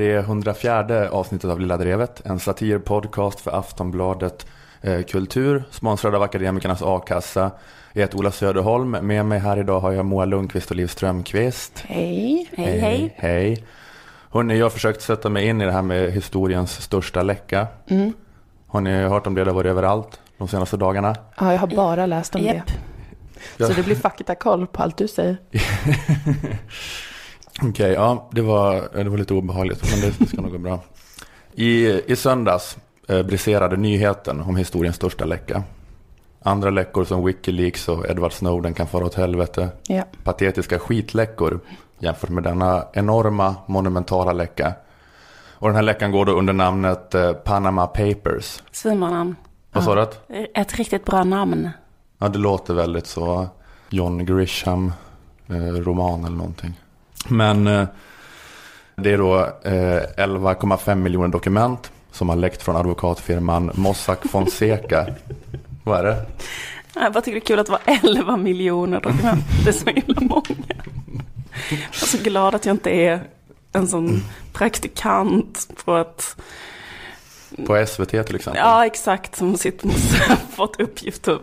Det är det 104 avsnittet av Lilla Drevet, en satirpodcast för Aftonbladet eh, Kultur, sponsrad av Akademikernas A-kassa. Jag heter Ola Söderholm, med mig här idag har jag Moa Lundqvist och Liv Strömqvist. Hej. Hej, hej. Hej. Hörrni, jag har försökt sätta mig in i det här med historiens största läcka. Mm. Har ni hört om det? Det har varit överallt de senaste dagarna. Ja, jag har bara läst om Japp. det. Ja. Så det blir faktakoll på allt du säger. Okej, ja, det var, det var lite obehagligt, men det, ska nog gå bra. I, i söndags eh, briserade nyheten om historiens största läcka. Andra läckor som Wikileaks och Edward Snowden kan fara åt helvete. Ja. Patetiska skitläckor jämfört med denna enorma monumentala läcka. Och den här läckan går då under namnet eh, Panama Papers. Svinbra. Vad sa du? Ett riktigt bra namn. Ja, det låter väldigt så John Grisham eh, roman eller någonting. Men eh, det är då eh, 11,5 miljoner dokument som har läckt från advokatfirman Mossack Fonseca. Vad är det? Jag bara tycker det är kul att det var 11 miljoner dokument. Det är så himla många. Jag är så glad att jag inte är en sån praktikant på ett, På SVT till exempel. ja exakt, som sitter och fått uppgift att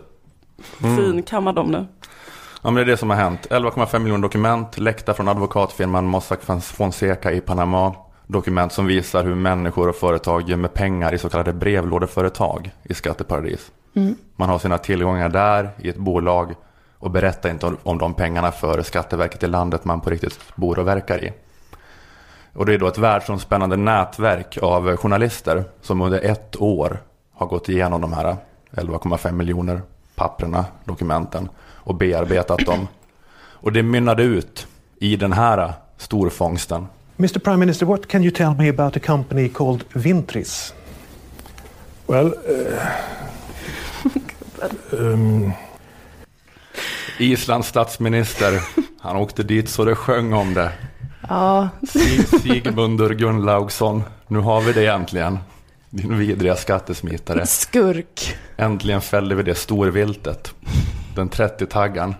finkamma dem nu. Ja, men det är det som har hänt. 11,5 miljoner dokument läckta från advokatfirman Mossack Fonseca i Panama. Dokument som visar hur människor och företag gömmer pengar i så kallade brevlådeföretag i skatteparadis. Mm. Man har sina tillgångar där i ett bolag och berättar inte om- de pengarna för Skatteverket i landet man på riktigt bor och verkar i. Och det är då ett världsomspännande nätverk av journalister som under ett år har gått igenom de här 11,5 miljoner papperna, dokumenten och bearbetat dem. Och det mynnade ut i den här storfångsten. Mr. Prime Minister, what can you tell me about a company called Vintris? Well, uh, um, Islands statsminister, han åkte dit så det sjöng om det. Ja, Sig- Sigmundur Gunnlaugsson, nu har vi det äntligen. Din vidriga skattesmitare. skurk. Äntligen fällde vi det storviltet. Den 30-taggan.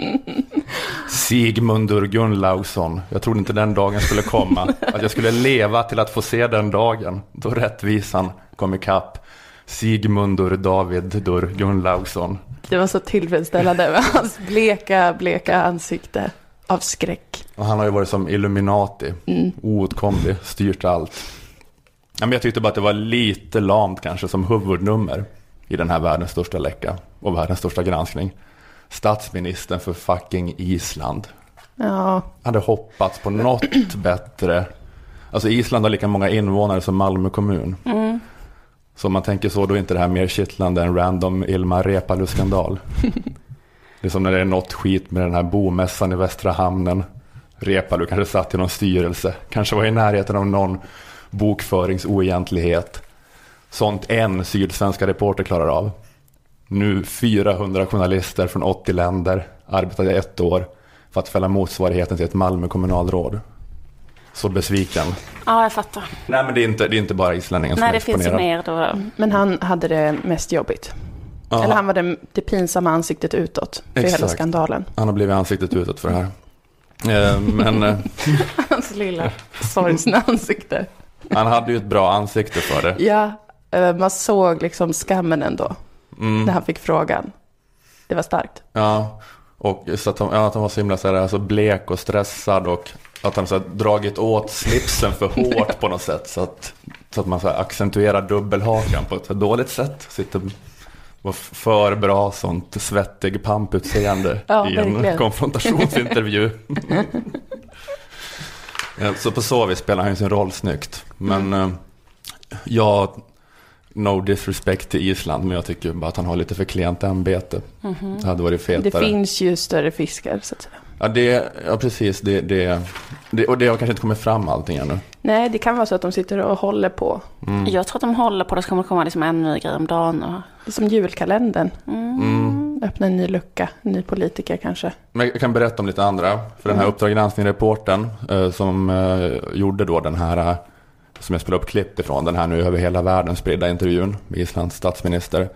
Sigmundur Gunnlaugsson. Jag trodde inte den dagen skulle komma. Att jag skulle leva till att få se den dagen. Då rättvisan kom ikapp. Sigmundur David Dur Gunnlaugsson. Det var så tillfredsställande med hans bleka, bleka ansikte av skräck. Och han har ju varit som Illuminati. Oåtkomlig, styrt allt. Ja, men jag tyckte bara att det var lite lamt kanske som huvudnummer i den här världens största läcka och världens största granskning. Statsministern för fucking Island. Ja, hade hoppats på något bättre. Alltså Island har lika många invånare som Malmö kommun. Så om man tänker så, då är inte det här mer kittlande än random Ilmar Reepalu-skandal. det är som när det är något skit med den här bomässan i Västra Hamnen. Reepalu kanske satt i någon styrelse, kanske var i närheten av någon bokföringsoegentlighet. Sånt en sydsvenska reporter klarar av. Nu 400 journalister från 80 länder arbetade ett år för att fälla motsvarigheten till ett Malmö kommunalråd. Så besviken. Ja, jag fattar. Nej men det är inte, det är inte bara islänningen som Nej, det finns ju mer då. men han hade det mest jobbigt. Ja, Eller han var det, det pinsamma ansiktet utåt för hela Exakt. skandalen. han har blivit ansiktet utåt för det här. Eh, Men eh, Hans lilla sorgsna ansikte. han hade ju ett bra ansikte för det. Ja, eh, man såg liksom skammen ändå Mm. när han fick frågan. Det var starkt. Ja, och så att han, ja, att han var så himla så här, alltså blek och stressad och att han så här, dragit åt slipsen för hårt på något sätt. Så att, så att man så här, accentuerar dubbelhakan på ett dåligt sätt. Sitter var för bra sånt svettig pamputseende Ja, i en verkligen. konfrontationsintervju. så på så vis spelar han ju sin roll snyggt. Men eh, jag, no disrespect till Island, men jag tycker bara att han har lite för klent ämbete. Det hade varit Det fetare. finns ju större fiskar så att säga. Ja, det, ja precis. Det, det, det, och det har kanske inte kommit fram allting ännu. Nej, det kan vara så att de sitter och håller på. Jag tror att de håller på det, kommer det komma liksom en ny grej om dagen. Och... Det är som julkalendern. Mm. Öppna en ny lucka, en ny politiker kanske. Men jag kan berätta om lite andra. För den här Uppdrag granskning-reporten eh, som eh, gjorde då den här, eh, som jag spelade upp klipp ifrån, den här nu över hela världen spridda intervjun med Islands statsminister.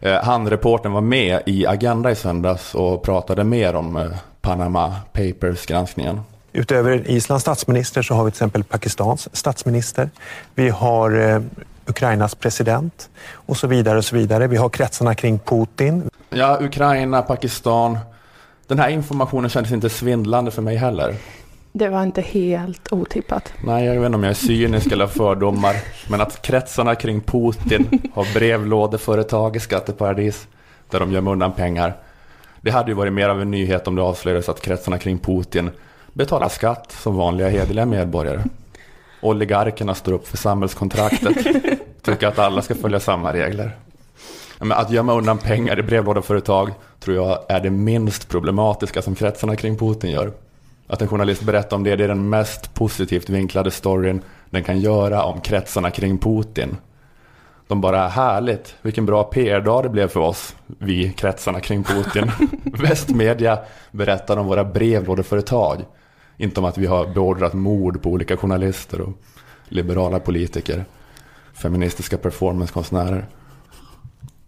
Eh, han, reporten var med i Agenda i söndags och pratade mer om eh, Panama Papers-granskningen. Utöver Islands statsminister så har vi till exempel Pakistans statsminister. Vi har eh, Ukrainas president och så vidare och så vidare. Vi har kretsarna kring Putin. Ja, Ukraina, Pakistan. Den här informationen kändes inte svindlande för mig heller. Det var inte helt otippat. Nej, jag vet inte om jag är cynisk eller fördomar. Men att kretsarna kring Putin har brevlådeföretag i skatteparadis där de gömmer undan pengar. Det hade ju varit mer av en nyhet om det avslöjades att kretsarna kring Putin betalar skatt som vanliga hederliga medborgare. Oligarkerna står upp för samhällskontraktet. Tycker att alla ska följa samma regler. Men att gömma undan pengar i brevlådeföretag tror jag är det minst problematiska som kretsarna kring Putin gör. Att en journalist berättar om det, det är den mest positivt vinklade storyn den kan göra om kretsarna kring Putin. De bara, härligt, vilken bra PR-dag det blev för oss, vi kretsarna kring Putin. Västmedia berättar om våra brevlådeföretag. Inte om att vi har beordrat mord på olika journalister och liberala politiker. Feministiska performancekonstnärer.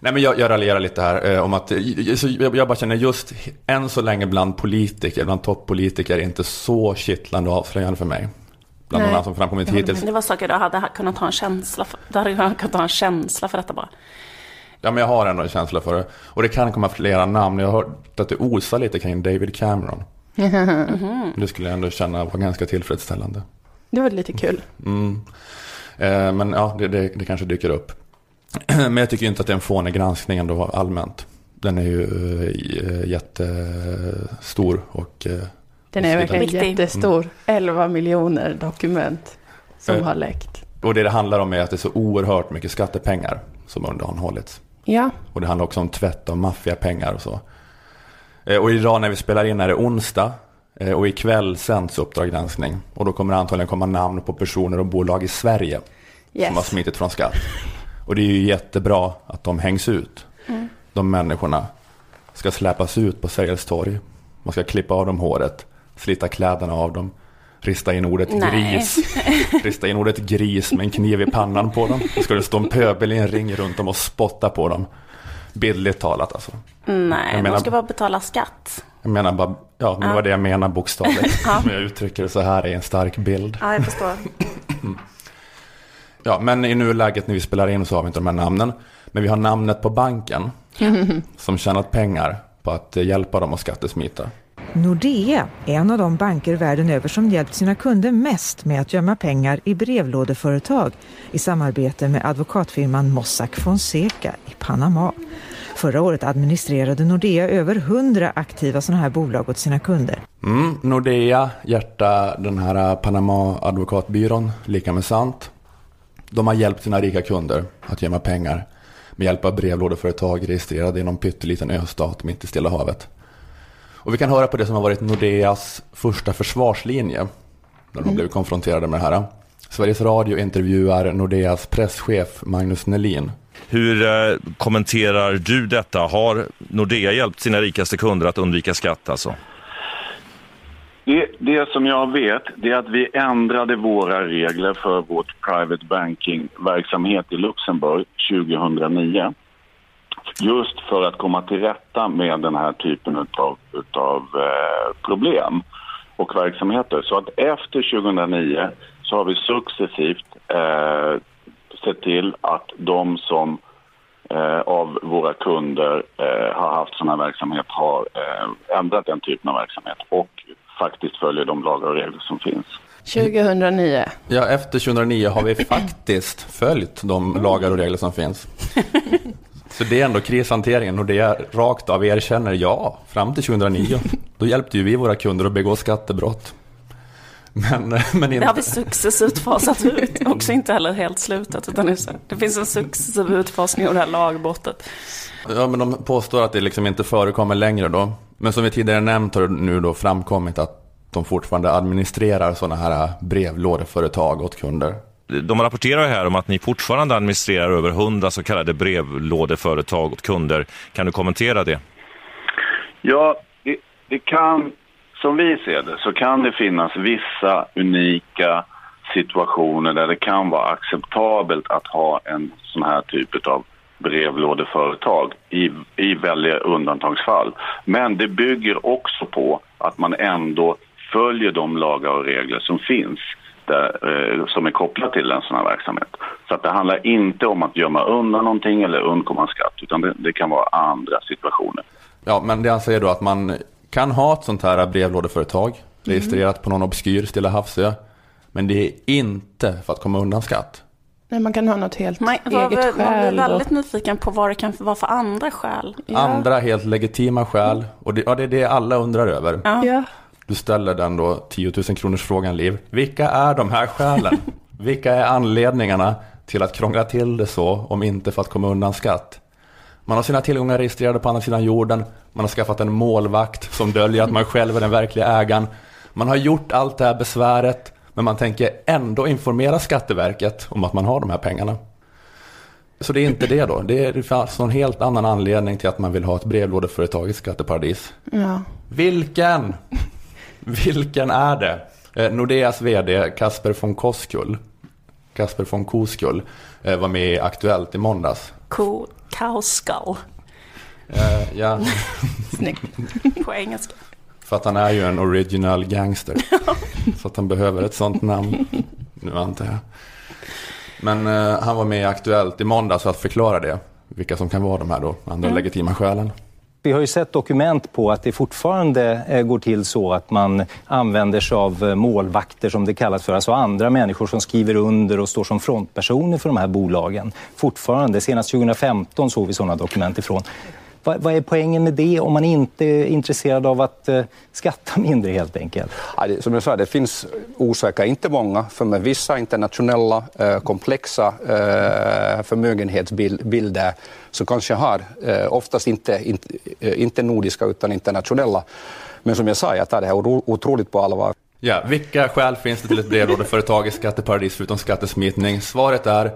Nej men jag, jag raljerar lite här eh, om att så jag, jag bara känner just än så länge bland politiker, bland toppolitiker är inte så kittlande och avslöjande för mig. Bland Nej. de som framkommit hittills. Det var saker du hade kunnat ha en känsla för. Du hade kunnat ha en känsla för detta bara. Ja men jag har ändå en känsla för det. Och det kan komma flera namn. Jag har hört att det osar lite kring David Cameron. Det skulle jag ändå känna var ganska tillfredsställande. Det var lite kul. Mm. Eh, men ja, det, det, det kanske dyker upp. Men jag tycker inte att det är en fånig granskning ändå allmänt. Den är ju eh, jättestor och... eh, Den är verkligen jättestor. 11 miljoner dokument som Eh. har läckt. Och det det handlar om är att det är så oerhört mycket skattepengar som undanhållits. Ja, Och det handlar också om tvätt av maffiapengar och så. Och idag när vi spelar in är det onsdag. Och ikväll sänds Uppdrag granskning. Och då kommer det antagligen komma namn på personer och bolag i Sverige som har yes. smitit från skatt. Och det är ju jättebra att de hängs ut. De människorna ska släpas ut på Sergels torg. Man ska klippa av dem håret, slita kläderna av dem, rista in ordet Nej. gris. Rista in ordet gris med en kniv i pannan på dem. Då ska det stå en pöbel i en ring runt dem och spotta på dem. Bildligt talat alltså. Nej, Jag menar- de ska bara betala skatt. Jag menar bara, ja men det var det jag menar bokstavligt. Ja. Men jag uttrycker det så här i en stark bild. Ja, jag förstår. Ja, men i nuläget när vi spelar in så har vi inte de här namnen. Men vi har namnet på banken som tjänat pengar på att hjälpa dem att skattesmita. Nordea är en av de banker världen över som hjälpt sina kunder mest med att gömma pengar i brevlådeföretag i samarbete med advokatfirman Mossack Fonseca i Panama. Förra året administrerade Nordea över 100 aktiva sådana här bolag åt sina kunder. Mm, Nordea, hjärta, den här Panama-advokatbyrån, lika med sant. De har hjälpt sina rika kunder att gömma pengar med hjälp av brevlådeföretag registrerade i någon pytteliten östat mitt i Stilla havet. Och vi kan höra på det som har varit Nordeas första försvarslinje när de blev konfronterade med det här. Sveriges Radio intervjuar Nordeas presschef Magnus Nelin. Hur eh, kommenterar du detta? Har Nordea hjälpt sina rikaste kunder att undvika skatt alltså? Det, det som jag vet det är att vi ändrade våra regler för vårt private banking-verksamhet i Luxemburg 2009. Just för att komma till rätta med den här typen utav, utav eh, problem och verksamheter. Så att efter 2009 så har vi successivt eh, sett till att de som eh, av våra kunder eh, har haft sån här verksamhet har eh, ändrat den typen av verksamhet och faktiskt följer de lagar och regler som finns. 2009. Ja, efter 2009 har vi faktiskt följt de lagar och regler som finns. Så det är ändå krishanteringen och det är rakt av erkänner ja, fram till 2009. Då hjälpte ju vi våra kunder att begå skattebrott. Men, men Det har vi inte, successivt fasat ut. Också inte heller helt slutat. Utan det, är så- det finns en successiv utfasning av det här lagbrottet. ja, men de påstår att det liksom inte förekommer längre då. Men som vi tidigare nämnt har det nu då framkommit att de fortfarande administrerar sådana här brevlådeföretag åt kunder. De rapporterar här om att ni fortfarande administrerar över 100 så kallade brevlådeföretag åt kunder. Kan du kommentera det? Ja, det, det kan, som vi ser det, så kan det finnas vissa unika situationer där det kan vara acceptabelt att ha en sån här typ av brevlådeföretag i, i väldiga undantagsfall. Men det bygger också på att man ändå följer de lagar och regler som finns där, eh, som är kopplat till en sån här verksamhet. Så att det handlar inte om att gömma undan någonting eller undkomma skatt utan det, det kan vara andra situationer. Ja, men det anser då att man kan ha ett sånt här brevlådeföretag registrerat på någon obskyr Stilla havsö. Men det är inte för att komma undan skatt. Nej, man kan ha något helt Man, eget var, man blir skäl. väldigt och- nyfiken på vad det kan vara för andra skäl. Ja. Andra helt legitima skäl. Och det, ja, det är det alla undrar över. Ja. Ja. Du ställer den då 10 000 kronors frågan Liv. Vilka är de här skälen? Vilka är anledningarna till att krångla till det så om inte för att komma undan skatt? Man har sina tillgångar registrerade på andra sidan jorden. Man har skaffat en målvakt som döljer att man själv är den verkliga ägaren. Man har gjort allt det här besväret men man tänker ändå informera Skatteverket om att man har de här pengarna. Så det är inte det då. Det är fanns någon helt annan anledning till att man vill ha ett brevlådeföretag i skatteparadis. Ja. Vilken? Vilken är det? Eh, Nordeas vd Kasper von Koskull, Kasper von Koskull eh, var med i Aktuellt i måndags. Ko, kaoskull Eh, ja, Snyggt. på engelska. för att han är ju en original gangster. Så att han behöver ett sånt namn. Nu antar jag. Men eh, han var med i Aktuellt i måndags för att förklara det. Vilka som kan vara de här då, andra legitima skälen. Vi har ju sett dokument på att det fortfarande eh, går till så att man använder sig av eh, målvakter som det kallas för, alltså andra människor som skriver under och står som frontpersoner för de här bolagen. Fortfarande, senast 2015 såg vi sådana dokument ifrån. Vad, vad är poängen med det om man inte är intresserad av att eh, skatta mindre helt enkelt? Ja, det, som jag sa, det finns orsaker, inte många, för med vissa internationella eh, komplexa eh, förmögenhetsbilder så kanske jag har eh, oftast inte, inte, eh, inte nordiska utan internationella. Men som jag sa, jag tar det här otroligt på allvar. Ja, vilka skäl finns det till ett brevlådeföretag i skatteparadis förutom skattesmitning? Svaret är,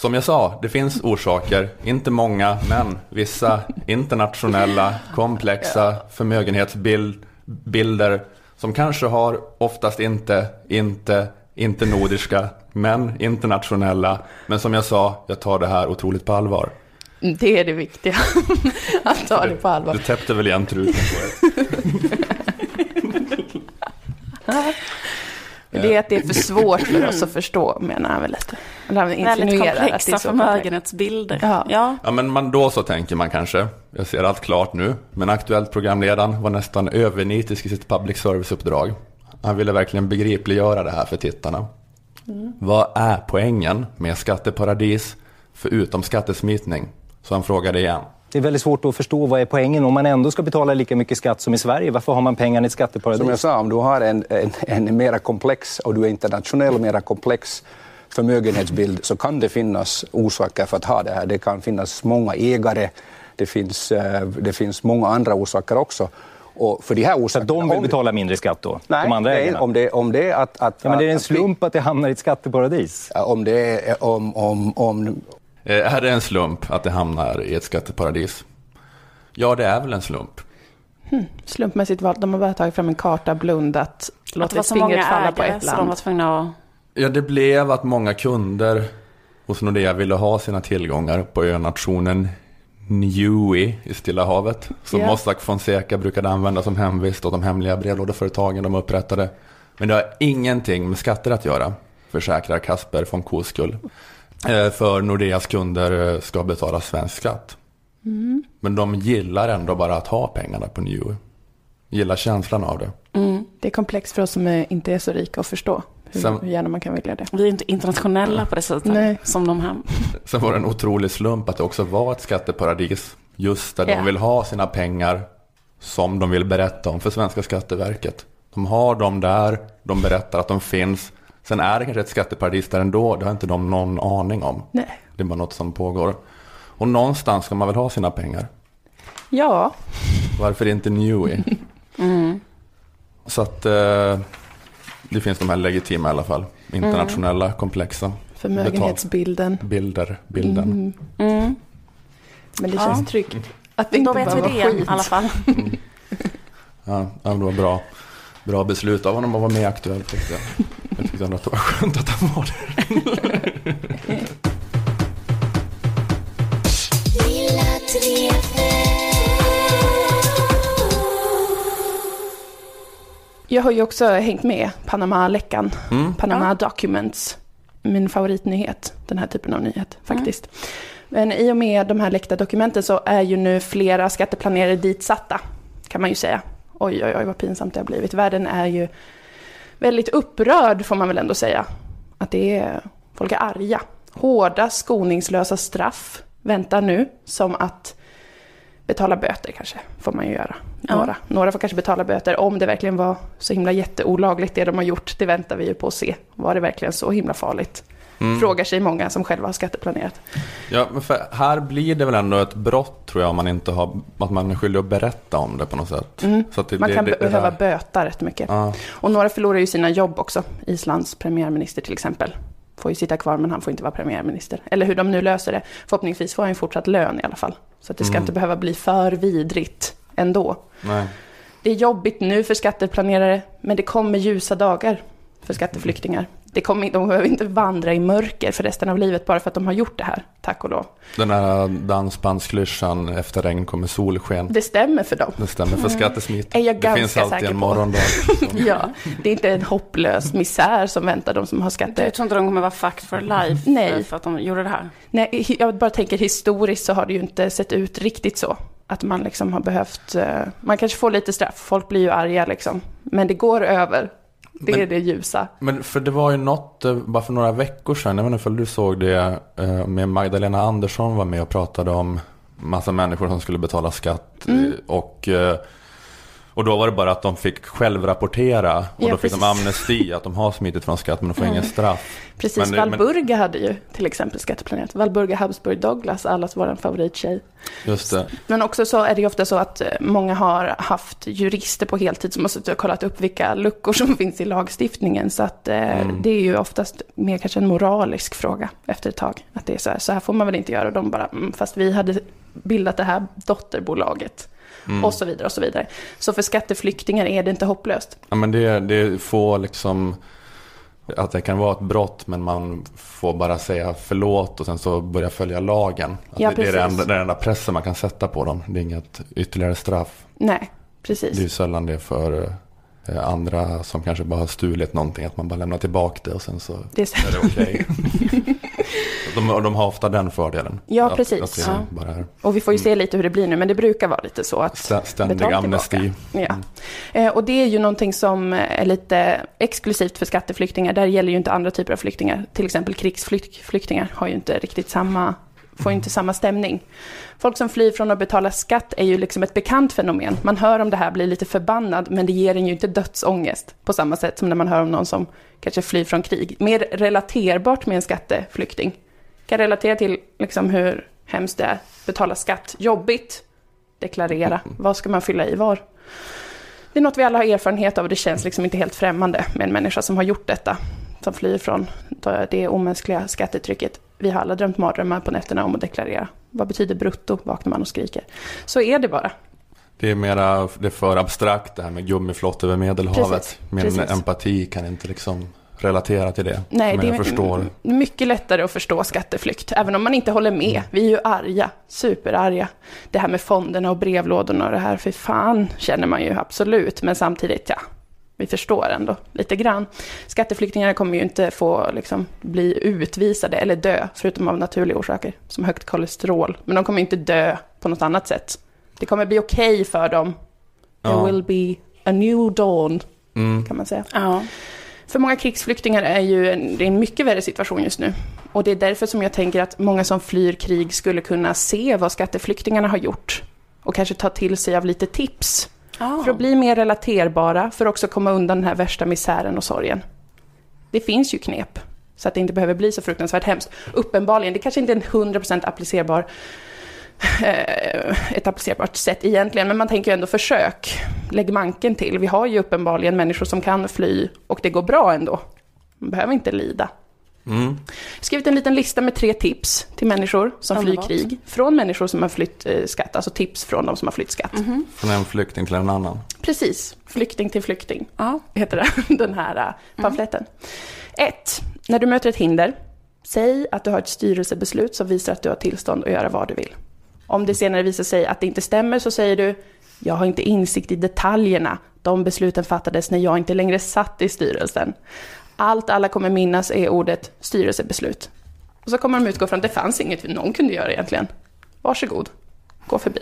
som jag sa, det finns orsaker, inte många, men vissa internationella, komplexa förmögenhetsbilder som kanske har oftast inte, inte, inte nordiska, men internationella. Men som jag sa, jag tar det här otroligt på allvar. Det är det viktiga. att ta det på Du allvar. täppte väl igen truten på det? Det är att det är för svårt för oss att förstå, menar han väl lite. Eller han Väldigt insinuerar att det är komplexa förmögenhetsbilder. Ja. Ja. Ja, men man, då så tänker man kanske. Jag ser allt klart nu. Men Aktuellt programledaren var nästan övernitisk i sitt public service-uppdrag. Han ville verkligen begripliggöra det här för tittarna. Vad är poängen med skatteparadis förutom skattesmitning? Så han frågade igen. Det är väldigt svårt att förstå vad är poängen om man ändå ska betala lika mycket skatt som i Sverige. Varför har man pengarna i ett skatteparadis? Som jag sa, om du har en, en, en mera komplex och du är internationell, mera komplex förmögenhetsbild så kan det finnas orsaker för att ha det här. Det kan finnas många ägare, det finns, eh, det finns många andra orsaker också. Och för de här Så orsakerna, att de vill betala mindre skatt då? Nej, de andra ägarna? om, det, om det är att... att Ja, men det är en slump att det hamnar i ett skatteparadis. Om det är om, om, om, är det en slump att det hamnar i ett skatteparadis? Ja, det är väl en slump. Slumpmässigt valt. De har bara tagit fram en karta, blundat, Att det var låtit så många fingret falla på ägare ett så de var land. tvungna att... Ja, det blev att många kunder hos Nordea ville ha sina tillgångar på önationen Niue i Stilla havet. Som Ja. Mossack Fonseca brukade använda som hemvist åt de hemliga brevlådeföretagen de upprättade. Men det har ingenting med skatter att göra, försäkrar Kasper von Koskull. Eh, För Nordeas kunder eh, ska betala svensk skatt. Men de gillar ändå bara att ha pengarna på Niue. Gillar känslan av det. Det är komplext för oss som är, inte är så rika att förstå. Hur, Sen- hur gärna man kan vilja det. Vi är inte internationella på det sättet Nej. som de här. Sen var det en otrolig slump att det också var ett skatteparadis. Just där Ja. de vill ha sina pengar som de vill berätta om för Svenska Skatteverket. De har dem där, de berättar att de finns. Sen är det kanske ett skatteparadis där ändå, det har inte de någon aning om. Nej. Det är bara något som pågår. Och någonstans ska man väl ha sina pengar. Ja, Varför inte Newy? Så att eh, det finns de här legitima i alla fall. Internationella, komplexa förmögenhetsbilden. bilder, bilden. Mm. Men det Ja. känns tryggt. Att det inte Då vet vi det skit. i alla fall. Ja, ja, det var bra. Bra beslut av honom att vara med i Aktuellt tyckte jag. Jag tyckte ändå att det var skönt att han var där. Jag har ju också hängt med Panama-läckan, Mm. Panama Documents. Min favoritnyhet, den här typen av nyhet faktiskt. Men i och med de här läckta dokumenten så är ju nu flera skatteplanerare ditsatta, kan man ju säga. Oj, oj, oj, vad pinsamt det har blivit. Världen är ju väldigt upprörd, får man väl ändå säga. Att det är, folk är arga. Hårda, skoningslösa straff väntar nu, som att betala böter kanske, får man ju göra. Ja. Några. Några får kanske betala böter om det verkligen var så himla jätteolagligt det de har gjort. Det väntar vi ju på att se. Var det verkligen så himla farligt? Mm. Frågar sig många som själva har skatteplanerat. Ja, men för här blir det väl ändå ett brott tror jag om man inte har, att man är skyldig att berätta om det på något sätt. Mm. Det, Man kan det, det behöva böta rätt mycket. Ja. Och några förlorar ju sina jobb också. Islands premiärminister till exempel. Får ju sitta kvar men han får inte vara premiärminister. Eller hur de nu löser det. Förhoppningsvis får han ju fortsatt lön i alla fall. Så att det ska Mm. inte behöva bli för vidrigt ändå. Nej. Det är jobbigt nu för skatteplanerare, men det kommer ljusa dagar för skatteflyktingar. Det kommer, de behöver inte vandra i mörker för resten av livet bara för att de har gjort det här, tack och lov. Den här dansbandsklyschan, efter regn kommer solsken. Det stämmer för dem. Det stämmer för skattesmitt. Är jag det finns alltid en på. morgondag. Ja, det är inte en hopplös misär som väntar de som har skatte... Jag tror inte de kommer vara fucked for life Nej. för att de gjorde det här. Nej, jag bara tänker historiskt så har det ju inte sett ut riktigt så. Att man liksom har behövt, eh, man kanske får lite straff, folk blir ju arga liksom. Men det går över. Det Men- är det ljusa. Men för det var ju något, eh, bara för några veckor sedan, jag vet inte om du såg det, eh, med Magdalena Andersson var med och pratade om massa människor som skulle betala skatt. Mm. eh, Och, och då var det bara att de fick självrapportera och Ja, då fick de precis. amnesti, att de har smitit från skatt men de får Mm. ingen straff. Precis, Men det- men- Valburga hade ju till exempel skatteplanerat. Valburga Habsburg Douglas, allas vår favorittjej. Just det. Men också så är det ju ofta så att eh, många har haft jurister på heltid som har suttit och kollat upp vilka luckor som finns i lagstiftningen. Så att eh, Mm. det är ju oftast mer kanske en moralisk fråga efter ett tag. Att det är så här, så här får man väl inte göra. Och de bara, mm, fast vi hade bildat det här dotterbolaget. Mm. Och så vidare och så vidare. Så för skatteflyktingar är det inte hopplöst. Ja men det, det får liksom att det kan vara ett brott men man får bara säga förlåt och sen så börja följa lagen. Ja, det, det är precis. enda, den enda pressen man kan sätta på dem. Det är inget ytterligare straff. Nej, precis. Det är sällan det för eh, andra som kanske bara har stulit någonting. Att man bara lämnar tillbaka det och sen så Det är är det okej. de, de har ofta den fördelen. Ja, att, precis. Att det Ja. Och vi får ju se lite hur det blir nu, men det brukar vara lite så att stä- ständig amnesti. Ja. Eh, Och det är ju någonting som är lite exklusivt för skatteflyktingar. Där gäller ju inte andra typer av flyktingar. Till exempel krigsflyktingar har ju inte riktigt samma, får inte samma stämning. Folk som flyr från att betala skatt är ju liksom ett bekant fenomen. Man hör om det här, blir lite förbannad, men det ger en ju inte dödsångest på samma sätt som när man hör om någon som kanske flyr från krig. Mer relaterbart med en skatteflykting. Kan relatera till liksom hur hemskt det är. Betala skatt, jobbigt, deklarera, vad ska man fylla i var? Det är något vi alla har erfarenhet av och det känns liksom inte helt främmande med en människa som har gjort detta. Som flyr från det omänskliga skattetrycket. Vi har alla drömt mardrömmar på nätterna om att deklarera. Vad betyder brutto? Vaknar man och skriker. Så är det bara. Det är mera, det är för abstrakt det här med gummiflott över Medelhavet. Precis, Min precis. empati kan inte liksom relatera till det. Nej, men det är förstår. mycket lättare att förstå skatteflykt, även om man inte håller med. Vi är ju arga, superarga. Det här med fonderna och brevlådorna och det här, för fan känner man ju absolut, men samtidigt, ja, vi förstår ändå lite grann. Skatteflyktingar kommer ju inte få liksom, bli utvisade eller dö, förutom av naturliga orsaker, som högt kolesterol. Men de kommer inte dö på något annat sätt. Det kommer bli okej för dem. There Ja. will be a new dawn, Mm. kan man säga. Ja. För många krigsflyktingar är ju en, det är en mycket värre situation just nu. Och det är därför som jag tänker att många som flyr krig skulle kunna se vad skatteflyktingarna har gjort. Och kanske ta till sig av lite tips. Ja. För att bli mer relaterbara, för att också komma undan den här värsta misären och sorgen. Det finns ju knep. Så att det inte behöver bli så fruktansvärt hemskt. Uppenbarligen, det kanske inte är en 100% applicerbar eh, ett applicerbart sätt egentligen, men man tänker ju ändå försök. Lägg manken till. Vi har ju uppenbarligen människor som kan fly och det går bra ändå. Man behöver inte lida. Mm. Skrivit en liten lista med tre tips till människor som Underbart. flyr krig. Från människor som har flytt eh, skatt, alltså tips från de som har flytt skatt. Från en flykting till en annan. Precis, flykting till flykting Ja. heter det, den här äh, pamfletten. Ett, när du möter ett hinder, säg att du har ett styrelsebeslut som visar att du har tillstånd att göra vad du vill. Om det senare visar sig att det inte stämmer så säger du, Jag har inte insikt i detaljerna. De besluten fattades när jag inte längre satt i styrelsen. Allt alla kommer minnas är ordet styrelsebeslut. Och så kommer de utgå från att det fanns inget någon kunde göra egentligen. Varsågod, gå förbi.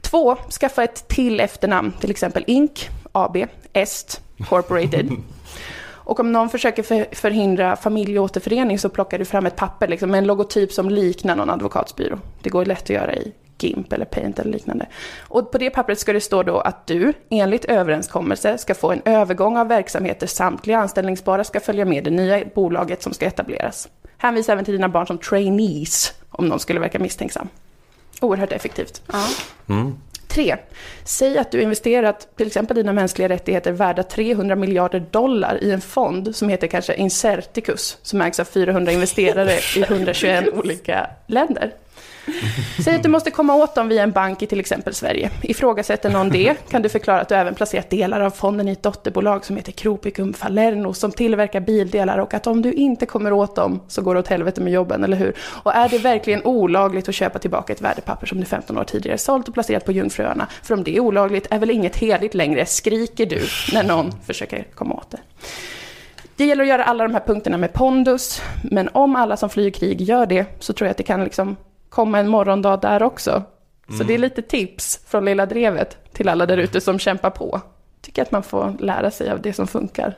Två, skaffa ett till efternamn, till exempel Inc, AB, Est, Corporated. Och om någon försöker för, förhindra familjeåterförening så plockar du fram ett papper liksom, med en logotyp som liknar någon advokatsbyrå. Det går lätt att göra i GIMP eller Paint eller liknande. Och på det pappret ska det stå då att du, enligt överenskommelse, ska få en övergång av verksamheter. Samtliga anställningsbara ska följa med det nya bolaget som ska etableras. Hänvisa även till dina barn som trainees, om någon skulle verka misstänksam. Oerhört effektivt. Ja. Mm. Tre, säg att du investerat till exempel dina mänskliga rättigheter värda 300 miljarder dollar i en fond som heter kanske Incerticus, som ägs av 400 investerare i 121 olika länder. Säg att du måste komma åt dem via en bank i till exempel Sverige. Ifrågasätter någon det kan du förklara att du även placerat delar av fonden i ett dotterbolag som heter Kropicum Falerno som tillverkar bildelar och att om du inte kommer åt dem så går det åt helvete med jobben, eller hur? Och är det verkligen olagligt att köpa tillbaka ett värdepapper som du 15 år tidigare sålt och placerat på Jungfruöarna? För om det är olagligt är väl inget heligt längre, skriker du när någon försöker komma åt det. Det gäller att göra alla de här punkterna med pondus, men om alla som flyr krig gör det så tror jag att det kan liksom komma en morgondag där också. Mm. Så det är lite tips från Lilla Drevet till alla där ute som kämpar på. Tycker att man får lära sig av det som funkar.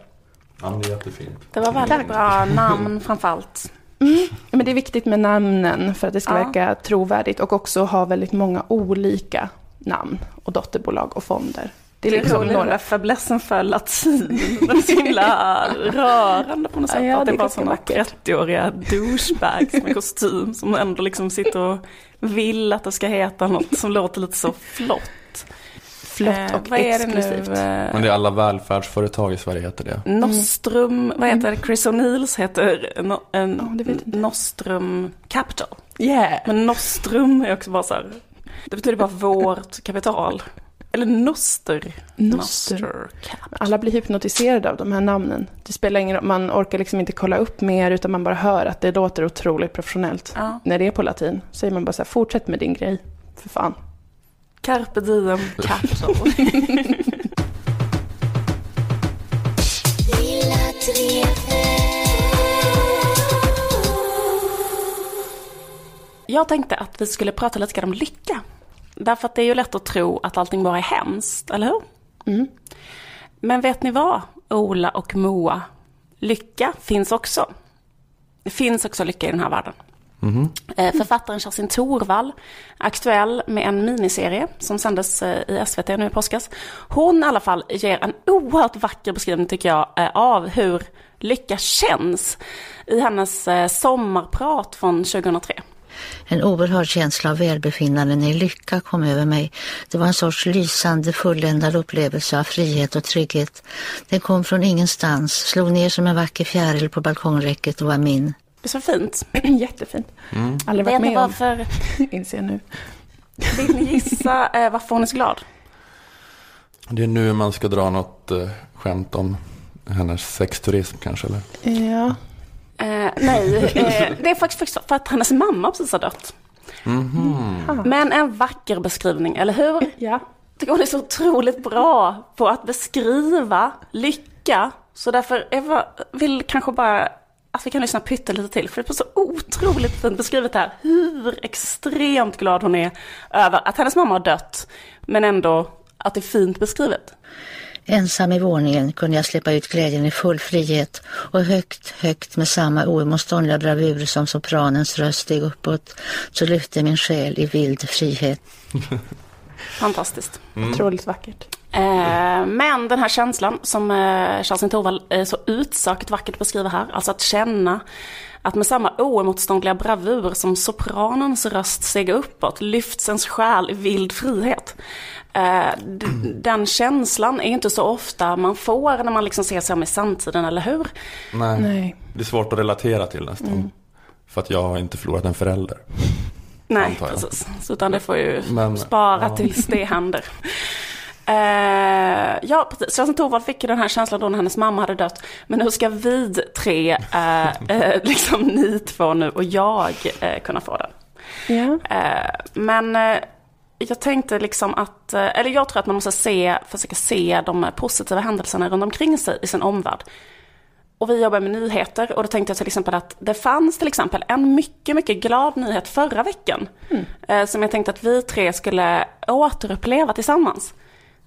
Ja, det är jättefint. Det var väldigt Tack. bra namn framförallt. Mm. Men det är viktigt med namnen för att det ska ja. verka trovärdigt och också ha väldigt många olika namn och dotterbolag och fonder. Det är liksom några fäblessen för latin. Det är så himla rörande på något sätt. Ja, att det är bara sådana 30-åriga douchebags med kostym som ändå liksom sitter och vill att det ska heta något som låter lite så flott. Flott eh, och eh, exklusivt. Men det är alla välfärdsföretag i Sverige heter det. Nostrum, mm. vad heter det? Chris O'Neills heter no, en, oh, Nostrum Capital. Yeah. Men Nostrum är också bara så här, det betyder bara vårt kapital. Eller Noster. Noster. Alla blir hypnotiserade av de här namnen. Det spelar ingen roll, man orkar liksom inte kolla upp mer utan man bara hör att det låter otroligt professionellt. Ja. När det är på latin säger man bara så här, fortsätt med din grej, för fan. Carpe diem capital. Jag tänkte att vi skulle prata lite grann om lycka. Därför att det är ju lätt att tro att allting bara är hemskt, eller hur? Mm. Men vet ni vad, Ola och Moa? Lycka finns också. Det finns också lycka i den här världen. Mm. Författaren Kerstin Thorvall, aktuell med en miniserie som sändes eh, i SVT nu i påskas. Hon i alla fall ger en oerhört vacker beskrivning tycker jag eh, av hur lycka känns i hennes sommarprat från 2003. En oerhörd känsla av välbefinnande när lycka kom över mig. Det var en sorts lysande, fulländad upplevelse av frihet och trygghet. Den kom från ingenstans, slog ner som en vacker fjäril på balkongräcket och var min. Det är så fint. Jättefint. Mm. Aldrig varit med om, för... inser jag nu. Vill ni gissa eh, varför hon är så glad? Det är nu man ska dra något eh, skämt om hennes sexturism kanske, eller? Ja. Eh, nej, eh, det är faktiskt för att hennes mamma precis har dött. Mm -hmm. Men en vacker beskrivning, eller hur? Ja. tycker hon är så otroligt bra på att beskriva lycka. Så därför jag vill kanske bara att vi kan lyssna pyttelite till. För det är så otroligt fint beskrivet här hur extremt glad hon är över att hennes mamma har dött. Men ändå att det är fint beskrivet. Ensam i våningen kunde jag släppa ut glädjen i full frihet och högt, högt med samma oemotståndliga bravur som sopranens röst steg uppåt så lyfte min själ i vild frihet. Fantastiskt. Mm. Otroligt vackert. Eh, men den här känslan som eh, Kerstin Thorvall eh, så utsökt vackert beskriver här, alltså att känna att med samma oemotståndliga bravur som sopranens röst steg uppåt lyfts ens själ i vild frihet. Eh, den känslan är inte så ofta man får när man liksom ser sig om i samtiden, eller hur? Nej. Nej. det är svårt att relatera till nästan. Mm. För att jag har inte förlorat en förälder. Nej, precis. Så utan det får ju Men, spara ja. tills det händer. Uh, ja, precis. Kerstin Thorvald fick ju den här känslan då när hennes mamma hade dött. Men hur ska vi tre, uh, uh, liksom ni två nu och jag, kunna få den? Ja. men jag tänkte liksom att, eh, eller jag tror att man måste se, försöka se de positiva händelserna runt omkring sig i sin omvärld. Och vi jobbar med nyheter och då tänkte jag till exempel att det fanns till exempel en mycket, mycket glad nyhet förra veckan. Mm. Som jag tänkte att vi tre skulle återuppleva tillsammans.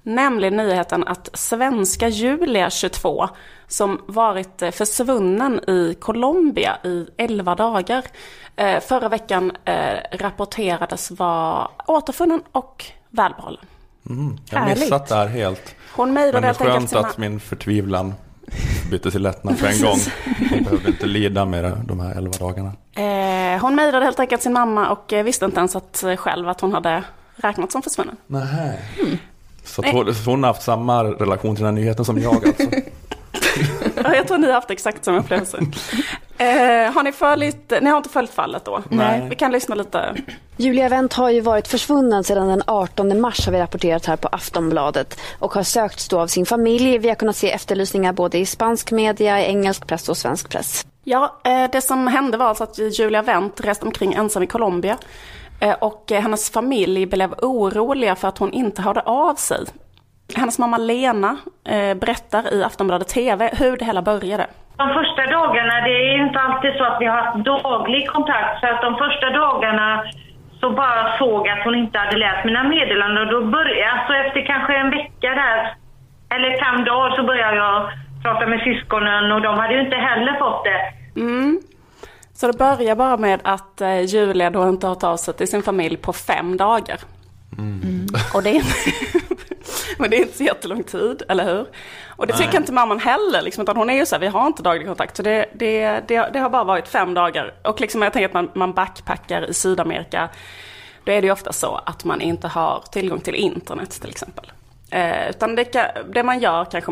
Nämligen nyheten att svenska Julia, 22, som varit eh, försvunnen i Colombia i 11 dagar, eh, förra veckan eh, rapporterades vara återfunnen och välbehållen. Mm, jag har missat det här helt. Hon mejlade helt enkelt skönt sina... att min förtvivlan bytte till lättnad för en gång. Hon behövde inte lida med de här 11 dagarna. hon mejlade helt enkelt sin mamma och visste inte ens att, själv att hon hade räknat som försvunnen. Nej. Mm. Så hon, hon har haft samma relation till den här nyheten som jag alltså. ja, jag tror ni har haft exakt samma upplevelse. Eh, har ni följt, ni har inte följt fallet då? Nej. Vi kan lyssna lite. Julia Wendt har ju varit försvunnen sedan den 18 mars har vi rapporterat här på Aftonbladet och har sökts då av sin familj. Vi har kunnat se efterlysningar både i spansk media, i engelsk press och svensk press. Ja, eh, det som hände var alltså att Julia Wendt reste omkring ensam i Colombia Eh, och eh, hennes familj blev oroliga för att hon inte hörde av sig. Hennes mamma Lena eh, berättar i Aftonbladet TV hur det hela började. De första dagarna, det är inte alltid så att vi har haft daglig kontakt. Så att de första dagarna så bara såg att hon inte hade läst mina meddelanden. Och då började, alltså efter kanske en vecka där, eller fem dagar, så började jag prata med syskonen och de hade ju inte heller fått det. Mm. Så det börjar bara med att eh, Julia då inte har tagit sig till sin familj på fem dagar. Mm. Och det är, men det är inte så jättelång tid, eller hur? Och det tycker Nej. inte mamman heller, liksom, utan hon är ju så här, vi har inte daglig kontakt. Så det, det, det, det har bara varit fem dagar. Och liksom, jag tänker att man, man backpackar i Sydamerika, då är det ju ofta så att man inte har tillgång till internet till exempel. Eh, utan det, det man gör kanske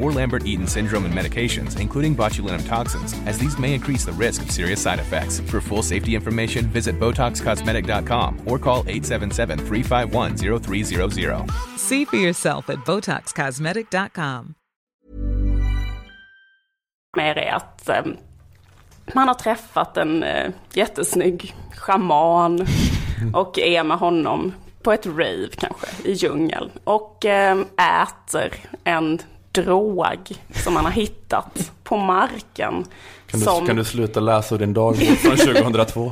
or Lambert-Eaton syndrome and medications, including botulinum toxins, as these may increase the risk of serious side effects. For full safety information, visit BotoxCosmetic.com or call 877-351-0300. See for yourself at BotoxCosmetic.com. Med är att um, man har träffat en uh, jättesnygg shaman och är med honom på ett rave kanske i djungeln och um, äter en drog som man har hittat på marken. Kan du, som... kan du sluta läsa din dagbok från 2002?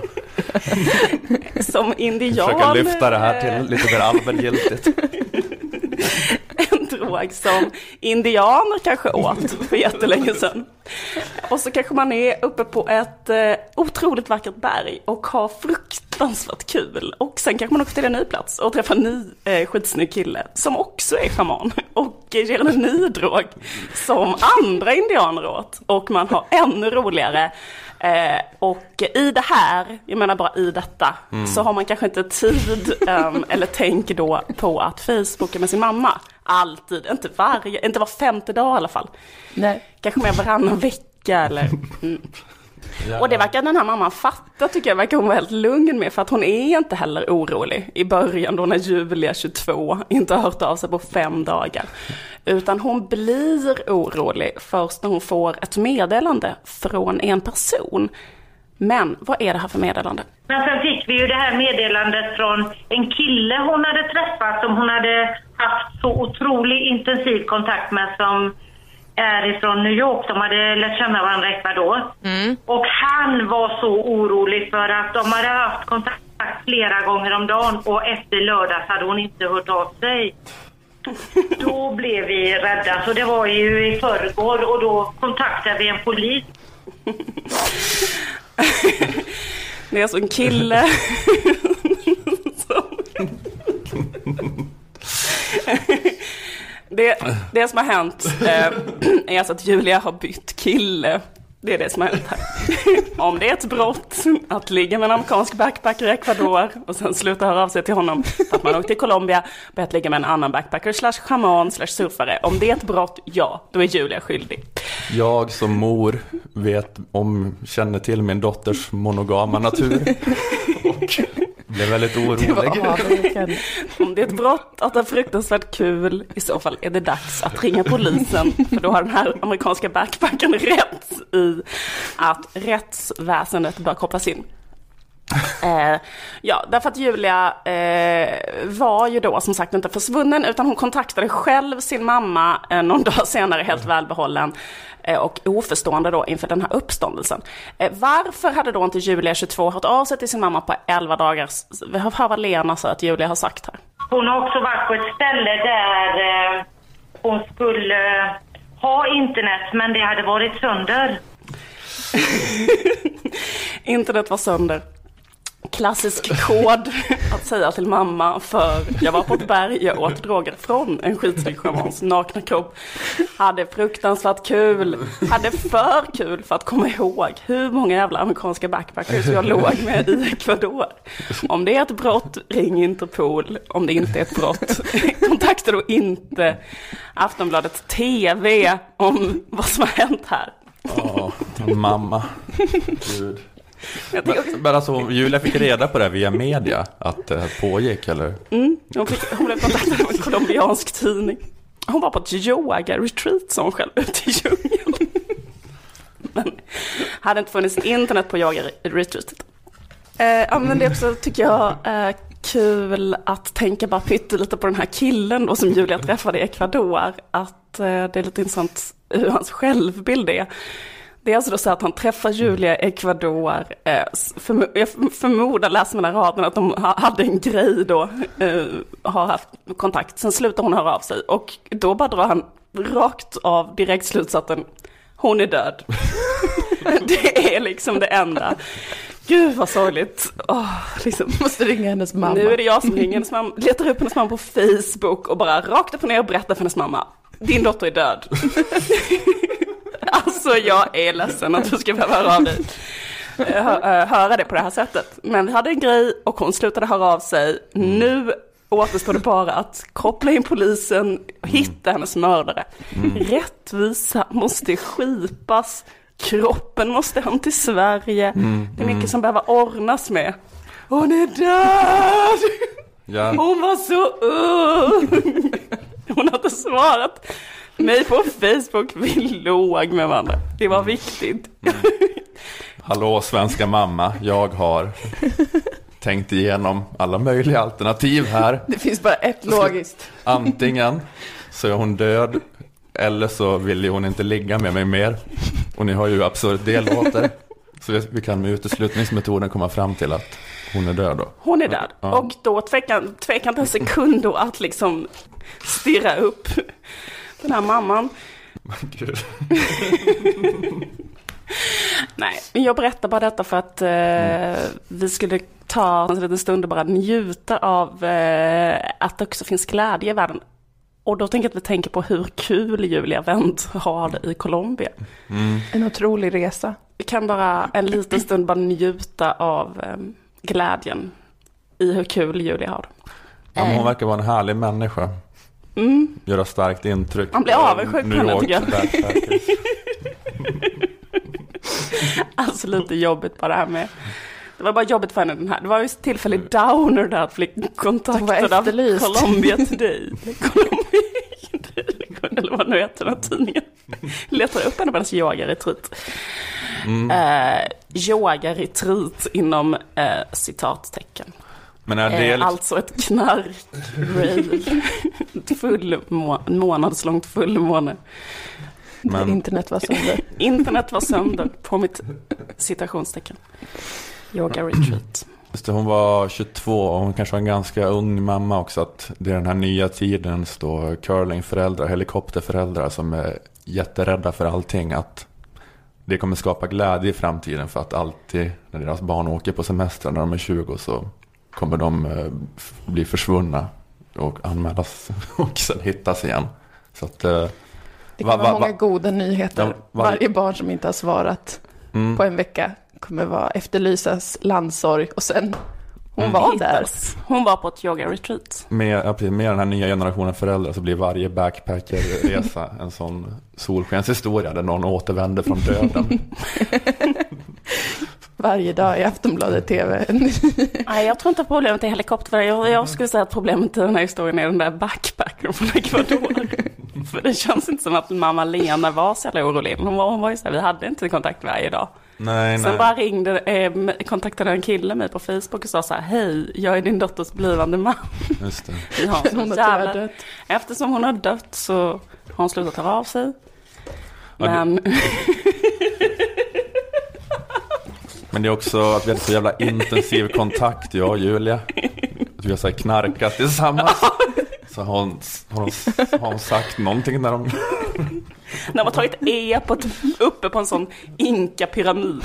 som indian. Försöka lyfta det här till lite mer allmängiltigt. Drog som indianer kanske åt för jättelänge sedan. Och så kanske man är uppe på ett eh, otroligt vackert berg och har fruktansvärt kul. Och sen kanske man åker till en ny plats och träffar en ny eh, skitsnygg kille som också är schaman och ger en ny drog som andra indianer åt. Och man har ännu roligare. Eh, och i det här, jag menar bara i detta, mm. så har man kanske inte tid um, eller tänker då på att Facebooka med sin mamma. Alltid, inte varje, inte var femte dag i alla fall. Nej. Kanske mer varannan vecka eller... Mm. Ja. Och det verkar den här mamman fatta tycker jag, verkar hon vara helt lugn med för att hon är inte heller orolig i början då när Julia 22 inte har hört av sig på fem dagar. Utan hon blir orolig först när hon får ett meddelande från en person. Men vad är det här för meddelande? Men sen fick vi ju det här meddelandet från en kille hon hade träffat som hon hade haft så otroligt intensiv kontakt med som är ifrån New York. De hade lärt känna varandra i Ecuador. Mm. Och han var så orolig för att de hade haft kontakt flera gånger om dagen och efter lördags hade hon inte hört av sig. Då blev vi rädda, så det var ju i förrgår och då kontaktade vi en polis. Det är alltså en kille Det, det som har hänt eh, är alltså att Julia har bytt kille. Det är det som har hänt här. Om det är ett brott att ligga med en amerikansk backpacker i Ecuador och sen sluta höra av sig till honom för att man åkt till Colombia, börjat ligga med en annan backpacker slash shaman slash surfare. Om det är ett brott, ja, då är Julia skyldig. Jag som mor vet om, känner till min dotters monogama natur. Och blev väldigt orolig. Om det är ett brott att ha fruktansvärt kul, i så fall är det dags att ringa polisen. För då har den här amerikanska backpacken rätt i att rättsväsendet bör kopplas in. Eh, ja, därför att Julia eh, var ju då som sagt inte försvunnen utan hon kontaktade själv sin mamma eh, någon dag senare helt välbehållen eh, och oförstående då inför den här uppståndelsen. Eh, varför hade då inte Julia 22 hört av sig till sin mamma på 11 dagar? Hör vad Lena sa att Julia har sagt här. Hon har också varit på ett ställe där eh, hon skulle eh, ha internet men det hade varit sönder. Internet var sönder. Klassisk kod att säga till mamma för jag var på ett berg, jag åt droger från en skitsnygg shamans nakna kropp. Hade fruktansvärt kul, hade för kul för att komma ihåg hur många jävla amerikanska backpackers jag låg med i Ecuador. Om det är ett brott, ring Interpol. Om det inte är ett brott, kontakta då inte Aftonbladet TV om vad som har hänt här. Ja, mamma. Gud. Men, men alltså Julia fick reda på det via media, att det pågick eller? Mm, hon, fick, hon blev kontaktad av en colombiansk tidning. Hon var på ett yoga-retreat som hon själv ute i djungeln. Men hade inte funnits internet på yoga-retreatet. Eh, ja men det är också, tycker jag, eh, kul att tänka bara pyttelite på den här killen då som Julia träffade i Ecuador. Att eh, det är lite intressant hur hans självbild är. Det är alltså då så att han träffar Julia i Ecuador. Eh, jag förmodar, läser mellan raderna, att de hade en grej då. Eh, har haft kontakt. Sen slutar hon höra av sig. Och då bara drar han rakt av direkt slutsatsen. Hon är död. det är liksom det enda. Gud vad sorgligt. Oh, liksom. Måste ringa hennes mamma. Nu är det jag som ringer hennes mamma. Letar upp hennes mamma på Facebook och bara rakt upp och ner och berättar för hennes mamma. Din dotter är död. Alltså jag är ledsen att du ska behöva höra av dig. Höra det på det här sättet. Men vi hade en grej och hon slutade höra av sig. Nu återstår det bara att koppla in polisen och hitta hennes mördare. Mm. Rättvisa måste skipas. Kroppen måste hem till Sverige. Mm. Det är mycket mm. som behöver ordnas med. Hon är död! Ja. Hon var så ung! Hon har inte svarat mig på Facebook, vi låg med varandra. Det var viktigt. Mm. Hallå svenska mamma, jag har tänkt igenom alla möjliga alternativ här. Det finns bara ett logiskt. Antingen så är hon död eller så vill hon inte ligga med mig mer. Och ni har ju absurt delåter. Så vi kan med uteslutningsmetoden komma fram till att hon är död då. Hon är död. Ja. Och då tvekar inte en sekund då att liksom stirra upp den här mamman. Gud. Nej, jag berättar bara detta för att eh, mm. vi skulle ta en liten stund och bara njuta av eh, att det också finns glädje i världen. Och då tänker jag att vi tänker på hur kul Julia Wendt har det i Colombia. Mm. En otrolig resa. Vi kan bara en liten stund bara njuta av eh, glädjen i hur kul Julia har det. Ja, hon verkar vara en härlig människa. Mm. Göra starkt intryck. Man blir avundsjuk på henne tycker jag. alltså lite jobbigt bara det här med det var bara jobbigt för henne den här. Det var ju tillfällig downer där att bli kontaktad av Colombia Today. Colombia eller vad nu heter den här tidningen. Letar upp henne på hennes yogaretreat. Mm. Uh, yogaretreat inom uh, citattecken. Men är det eh, liksom... Alltså ett knark-rave. Fullmå månadslångt fullmåne. Men... Internet var sönder. Internet var sönder på mitt citationstecken. Yoga retreat. Just det, hon var 22 och hon kanske var en ganska ung mamma också. Att det är den här nya tidens då curlingföräldrar, helikopterföräldrar som är jätterädda för allting. Att det kommer skapa glädje i framtiden för att alltid när deras barn åker på semester när de är 20 så kommer de eh, bli försvunna och anmälas och sen hittas igen. Så att, eh, Det va- kan vara va- många va- goda nyheter. Ja, varje- Varje barn som inte har svarat Mm. på en vecka kommer vara efterlysas landsorg och sen hon Mm. var där. Hittas. Hon var på ett yoga-retreat. Med, med den här nya generationen föräldrar så blir varje backpackerresa en sån solskenshistoria där någon återvänder från döden. Varje dag i Aftonbladet TV. Nej, jag tror inte problemet är helikopter. Jag, jag skulle säga att problemet i den här historien är den där backpackern från Ecuador. För det känns inte som att mamma Lena var så jävla orolig. Hon var, hon var ju så här, vi hade inte kontakt varje dag. Nej, Sen nej. bara ringde, eh, kontaktade en kille mig på Facebook och sa så här, hej, jag är din dotters blivande man. Just det. Så Hon har jävla- dött. Eftersom hon har dött så har hon slutat höra av sig. Ja, Men Men det är också att vi hade så jävla intensiv kontakt, jag och Julia. Att vi har så här knarkat tillsammans. Så har hon, har, hon, har hon sagt någonting när de... när man tagit E på ett, uppe på en sån inka-pyramid.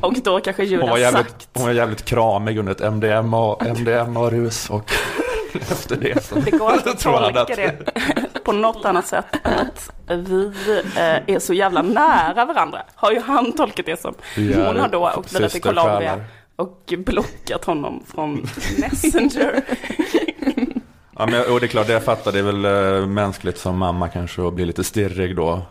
Och då kanske Hon var Julia jävligt, sagt hon var jävligt kramig under ett MDMA, MDMA-rus och efter det så Det går inte att tolka det på något annat sätt än att vi eh, är så jävla nära varandra. Har ju han tolkat det som. Hon har då åkt vidare till. Colombia och blockat honom från Messenger. Ja, men, och det är klart, det jag fattar, det är väl äh, mänskligt som mamma kanske att bli lite stirrig då.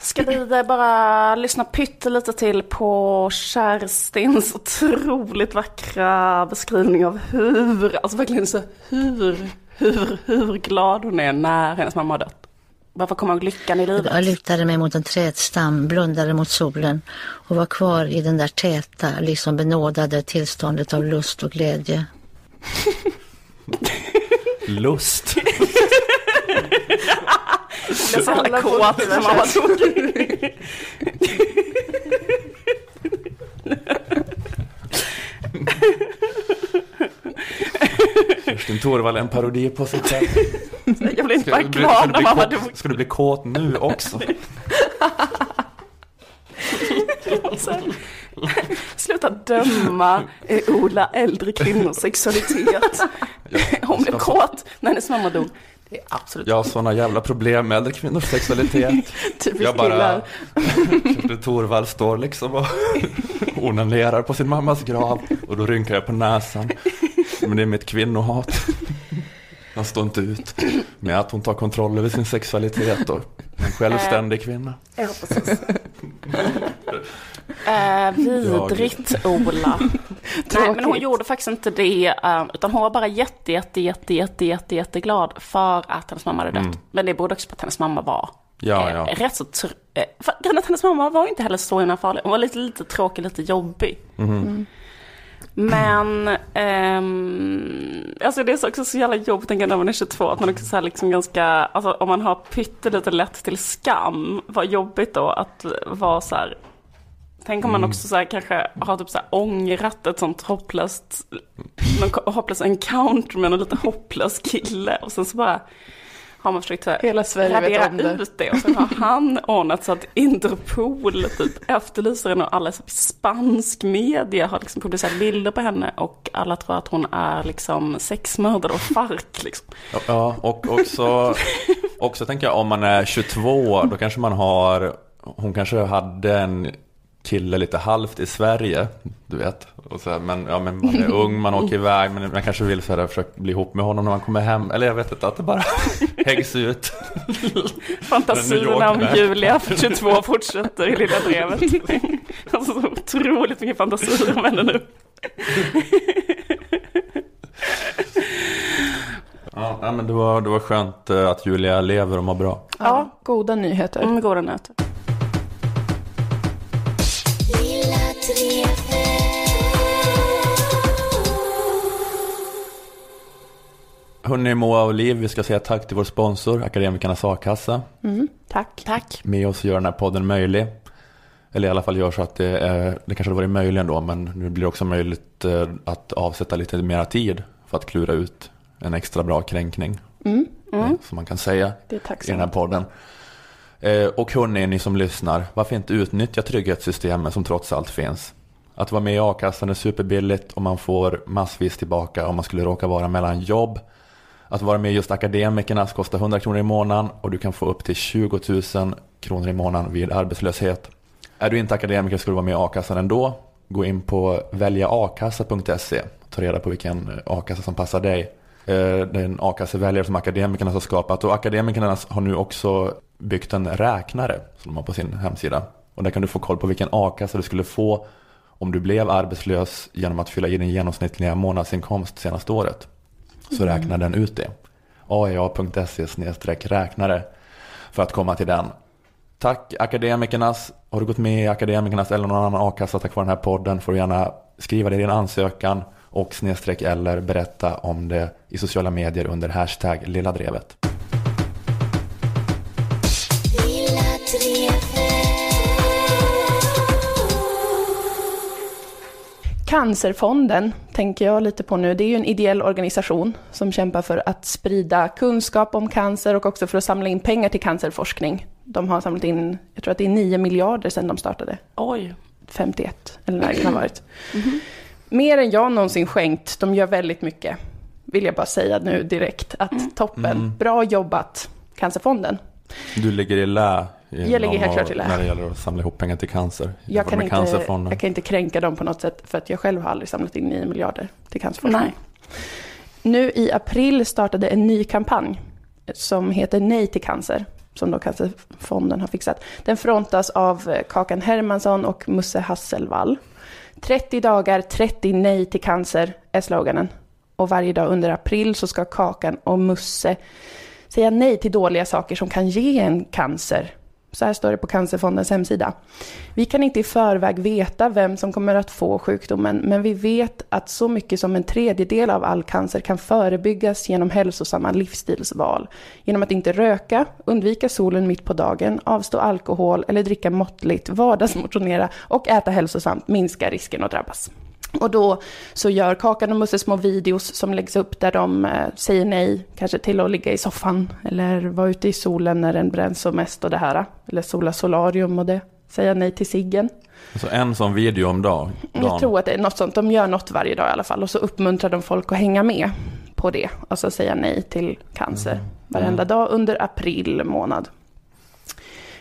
Ska vi eh, bara lyssna pyttelite till på Kerstins otroligt vackra beskrivning av hur, alltså verkligen så hur, hur, hur glad hon är när hennes mamma har dött. Varför kommer ihåg lyckan i livet? Jag lutade mig mot en trädstam, blundade mot solen och var kvar i den där täta, liksom benådade tillståndet av lust och glädje. Lust. Jag så jävla kåt när mamma dog. Kerstin Thorvall är en parodi på sig själv. Jag blev inte bara glad när bli mamma kåt- dog. Ska du bli kåt nu också? Sluta döma Ola äldre kvinnors sexualitet. Hon blev kåt när hennes mamma dog. Det är absolut Jag har sådana jävla problem med äldre kvinnors sexualitet. Typiskt Jag bara... Kerstin Thorvall står liksom och onanerar på sin mammas grav. Och då rynkar jag på näsan. Men det är mitt kvinnohat. Jag står inte ut med att hon tar kontroll över sin sexualitet och är en självständig kvinna. Ja, precis. Eh, vidrigt Ola. Nej, men hon gjorde faktiskt inte det. eh, utan hon var bara jätte, jätte, jätte, jätte, jätte, jätteglad för att hennes mamma hade dött. Mm. Men det berodde också på att hennes mamma var Ja, eh, ja. rätt så... Tr- eh, för hennes mamma var inte heller så himla farlig. Hon var lite, lite tråkig, lite jobbig. Mhm. Men, ehm, alltså det är så också så jävla jobbigt tänker jag, när man är 22, att man också så liksom ganska, alltså om man har pyttelite lätt till skam, vad jobbigt då att vara så här, tänk om man Mm. också så här kanske har typ så här ångrat ett sånt hopplöst, någon hopplös encounter med någon lite hopplös kille och sen så bara har man försökt så här, Hela Sverige vet om det. ut det och sen har han ordnat så att Interpol typ efterlyser henne och alla så spansk media har liksom publicerat bilder på henne och alla tror att hon är liksom sexmördare och fark liksom. Ja, och också, också tänker jag om man är 22, då kanske man har, hon kanske hade en kille lite halvt i Sverige, du vet. Och så här, men, ja, men man är ung, man åker iväg, men man kanske vill så här, försöka bli ihop med honom när man kommer hem. Eller jag vet inte, att det bara hängs ut. Fantasierna om. Julia, 22, fortsätter i lilla brevet. Alltså så otroligt mycket fantasier om henne nu. Ja, men det var, det var skönt eh, att Julia lever och mår bra. Ja, goda nyheter. Mm, goda nyheter. Hörni, Moa och Liv, vi ska säga tack till vår sponsor, Akademikernas A-kassa. Mm, tack. Tack. Med oss gör den här podden möjlig. Eller i alla fall gör så att det, är, det kanske hade varit möjligt ändå, men nu blir det också möjligt eh, att avsätta lite mera tid för att klura ut en extra bra kränkning. Mm. Mm. Som man kan säga Det är i den här podden. Eh, Och hörni, ni som lyssnar, varför inte utnyttja trygghetssystemen som trots allt finns? Att vara med i a-kassan är superbilligt och man får massvis tillbaka om man skulle råka vara mellan jobb. Att vara med just akademikernas kostar 100 kronor i månaden och du kan få upp till 20 000 kronor i månaden vid arbetslöshet. Är du inte akademiker ska du vara med i a-kassan ändå. Gå in på väljaakassa.se och ta reda på vilken eh, a-kassa som passar dig. Eh, det är en a-kasseväljare som akademikerna har skapat och akademikerna har nu också byggt en räknare som de har på sin hemsida. Och där kan du få koll på vilken a-kassa du skulle få om du blev arbetslös genom att fylla i din genomsnittliga månadsinkomst senaste året. Så Mm. räknar den ut det. aea.se räknare för att komma till den. Tack Akademikernas. Har du gått med i Akademikernas eller någon annan a-kassa tack vare den här podden får du gärna skriva det i din ansökan och snedstreck eller berätta om det i sociala medier under hashtag lilla drevet. Cancerfonden tänker jag lite på nu. Det är ju en ideell organisation som kämpar för att sprida kunskap om cancer och också för att samla in pengar till cancerforskning. De har samlat in, jag tror att det är 9 miljarder sedan de startade. Oj. 51, eller när det kan ha varit. Mer än jag någonsin skänkt. De gör väldigt mycket, vill jag bara säga nu direkt. Att toppen, Mm. bra jobbat Cancerfonden. Du ligger i lä. i Jag ligger helt klart i lä. När det gäller att samla ihop pengar till cancer. Jag kan, inte, Cancerfonden. jag kan inte kränka dem på något sätt för att jag själv har aldrig samlat in 9 miljarder till cancerforskning. Nej. Nu i april startade en ny kampanj som heter Nej till cancer, som då Cancerfonden har fixat. Den frontas av eh, Kakan Hermansson och Musse Hasselvall. 30 dagar, 30 nej till cancer är sloganen. Och varje dag under april så ska Kakan och Musse säga nej till dåliga saker som kan ge en cancer. Så här står det på Cancerfondens hemsida. Vi kan inte i förväg veta vem som kommer att få sjukdomen, men vi vet att så mycket som en tredjedel av all cancer kan förebyggas genom hälsosamma livsstilsval. Genom att inte röka, undvika solen mitt på dagen, avstå alkohol eller dricka måttligt, vardagsmotionera och äta hälsosamt minskar risken att drabbas. Och då så gör Kakan och Musse små videos som läggs upp där de eh, säger nej, kanske till att ligga i soffan eller vara ute i solen när den bränns som mest och det här. Eller sola solarium och det. Säga nej till ciggen. Så en sån video om dag, Jag dagen. tror att det är något sånt. De gör något varje dag i alla fall och så uppmuntrar de folk att hänga med på det. Alltså säga nej till cancer varenda dag under april månad.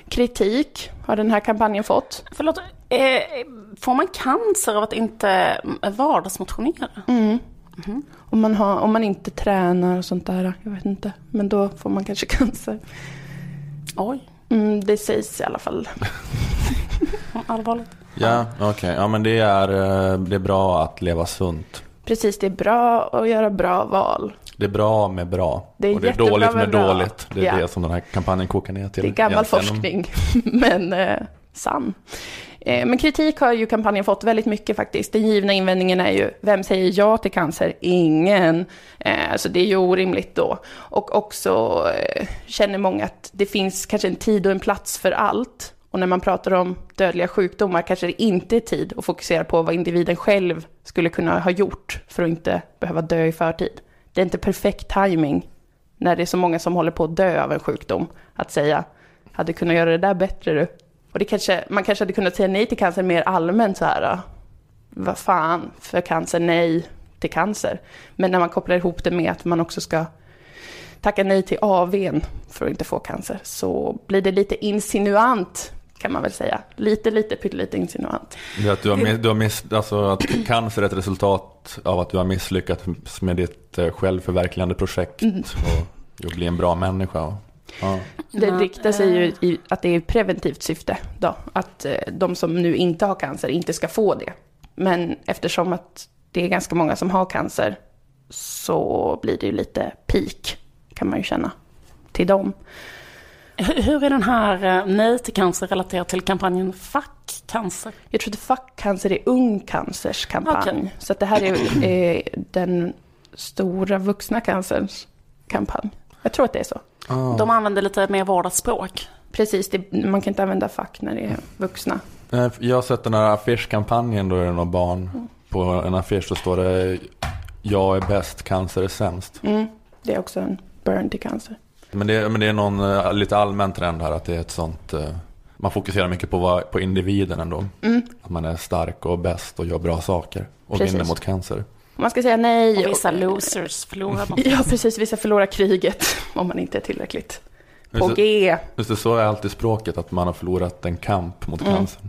Kritik har den här kampanjen fått. Förlåt, eh, får man cancer av att inte vardagsmotionera? Mm. Om, man har, om man inte tränar och sånt där, jag vet inte. Men då får man kanske cancer. Oj. Mm, det sägs i alla fall. Allvarligt. Ja, okej. Ja, men det är, eh, det är bra att leva sunt. Precis, det är bra att göra bra val. Det är bra med bra. Det är och det är dåligt med, med bra. dåligt. Det är Ja. det som den här kampanjen kokar ner till. Det är gammal egentligen. forskning, men eh, sann. Eh, men kritik har ju kampanjen fått väldigt mycket faktiskt. Den givna invändningen är ju, vem säger ja till cancer? Ingen. Eh, så det är ju orimligt då. Och också eh, känner många att det finns kanske en tid och en plats för allt. Och när man pratar om dödliga sjukdomar kanske det inte är tid att fokusera på vad individen själv skulle kunna ha gjort för att inte behöva dö i förtid. Det är inte perfekt timing när det är så många som håller på att dö av en sjukdom, att säga hade kunnat göra det där bättre du. Och det kanske, man kanske hade kunnat säga nej till cancer mer allmänt så här. Vad fan, för cancer, nej till cancer. Men när man kopplar ihop det med att man också ska tacka nej till AWn för att inte få cancer så blir det lite insinuant kan man väl säga. Lite, lite, pyttelite insinuant. Det att du har, miss, du har miss, alltså att cancer är ett resultat av att du har misslyckats med ditt eh, självförverkligande projekt Mm. och att bli en bra människa. Ja. Det riktar sig ju i att det är preventivt syfte då. Att eh, de som nu inte har cancer inte ska få det. Men eftersom att det är ganska många som har cancer så blir det ju lite peak kan man ju känna till dem. Hur är den här eh, Nej till cancer relaterad till kampanjen Fuck cancer? Jag tror att Fuck cancer är Ung cancers kampanj. Okej. Så att det här är eh, den stora vuxna cancerns kampanj. Jag tror att det är så. De använder lite mer vardagsspråk. Precis, det, man kan inte använda fuck när det är vuxna. Jag har sett den här affischkampanjen då är det några barn. På en affisch så står det Jag är bäst, cancer är sämst. Mm, det är också en burn till cancer. Men det, men det är någon eh, lite allmän trend här att det är ett sånt, eh, man fokuserar mycket på, på individen ändå. Mm. Att man är stark och bäst och gör bra saker och Precis. vinner mot cancer. Man ska säga nej. Och vissa losers förlorar mot Ja, precis. Vissa förlorar kriget om man inte är tillräckligt på Just det- G. Just det, så är alltid språket, att man har förlorat en kamp mot Mm. cancer.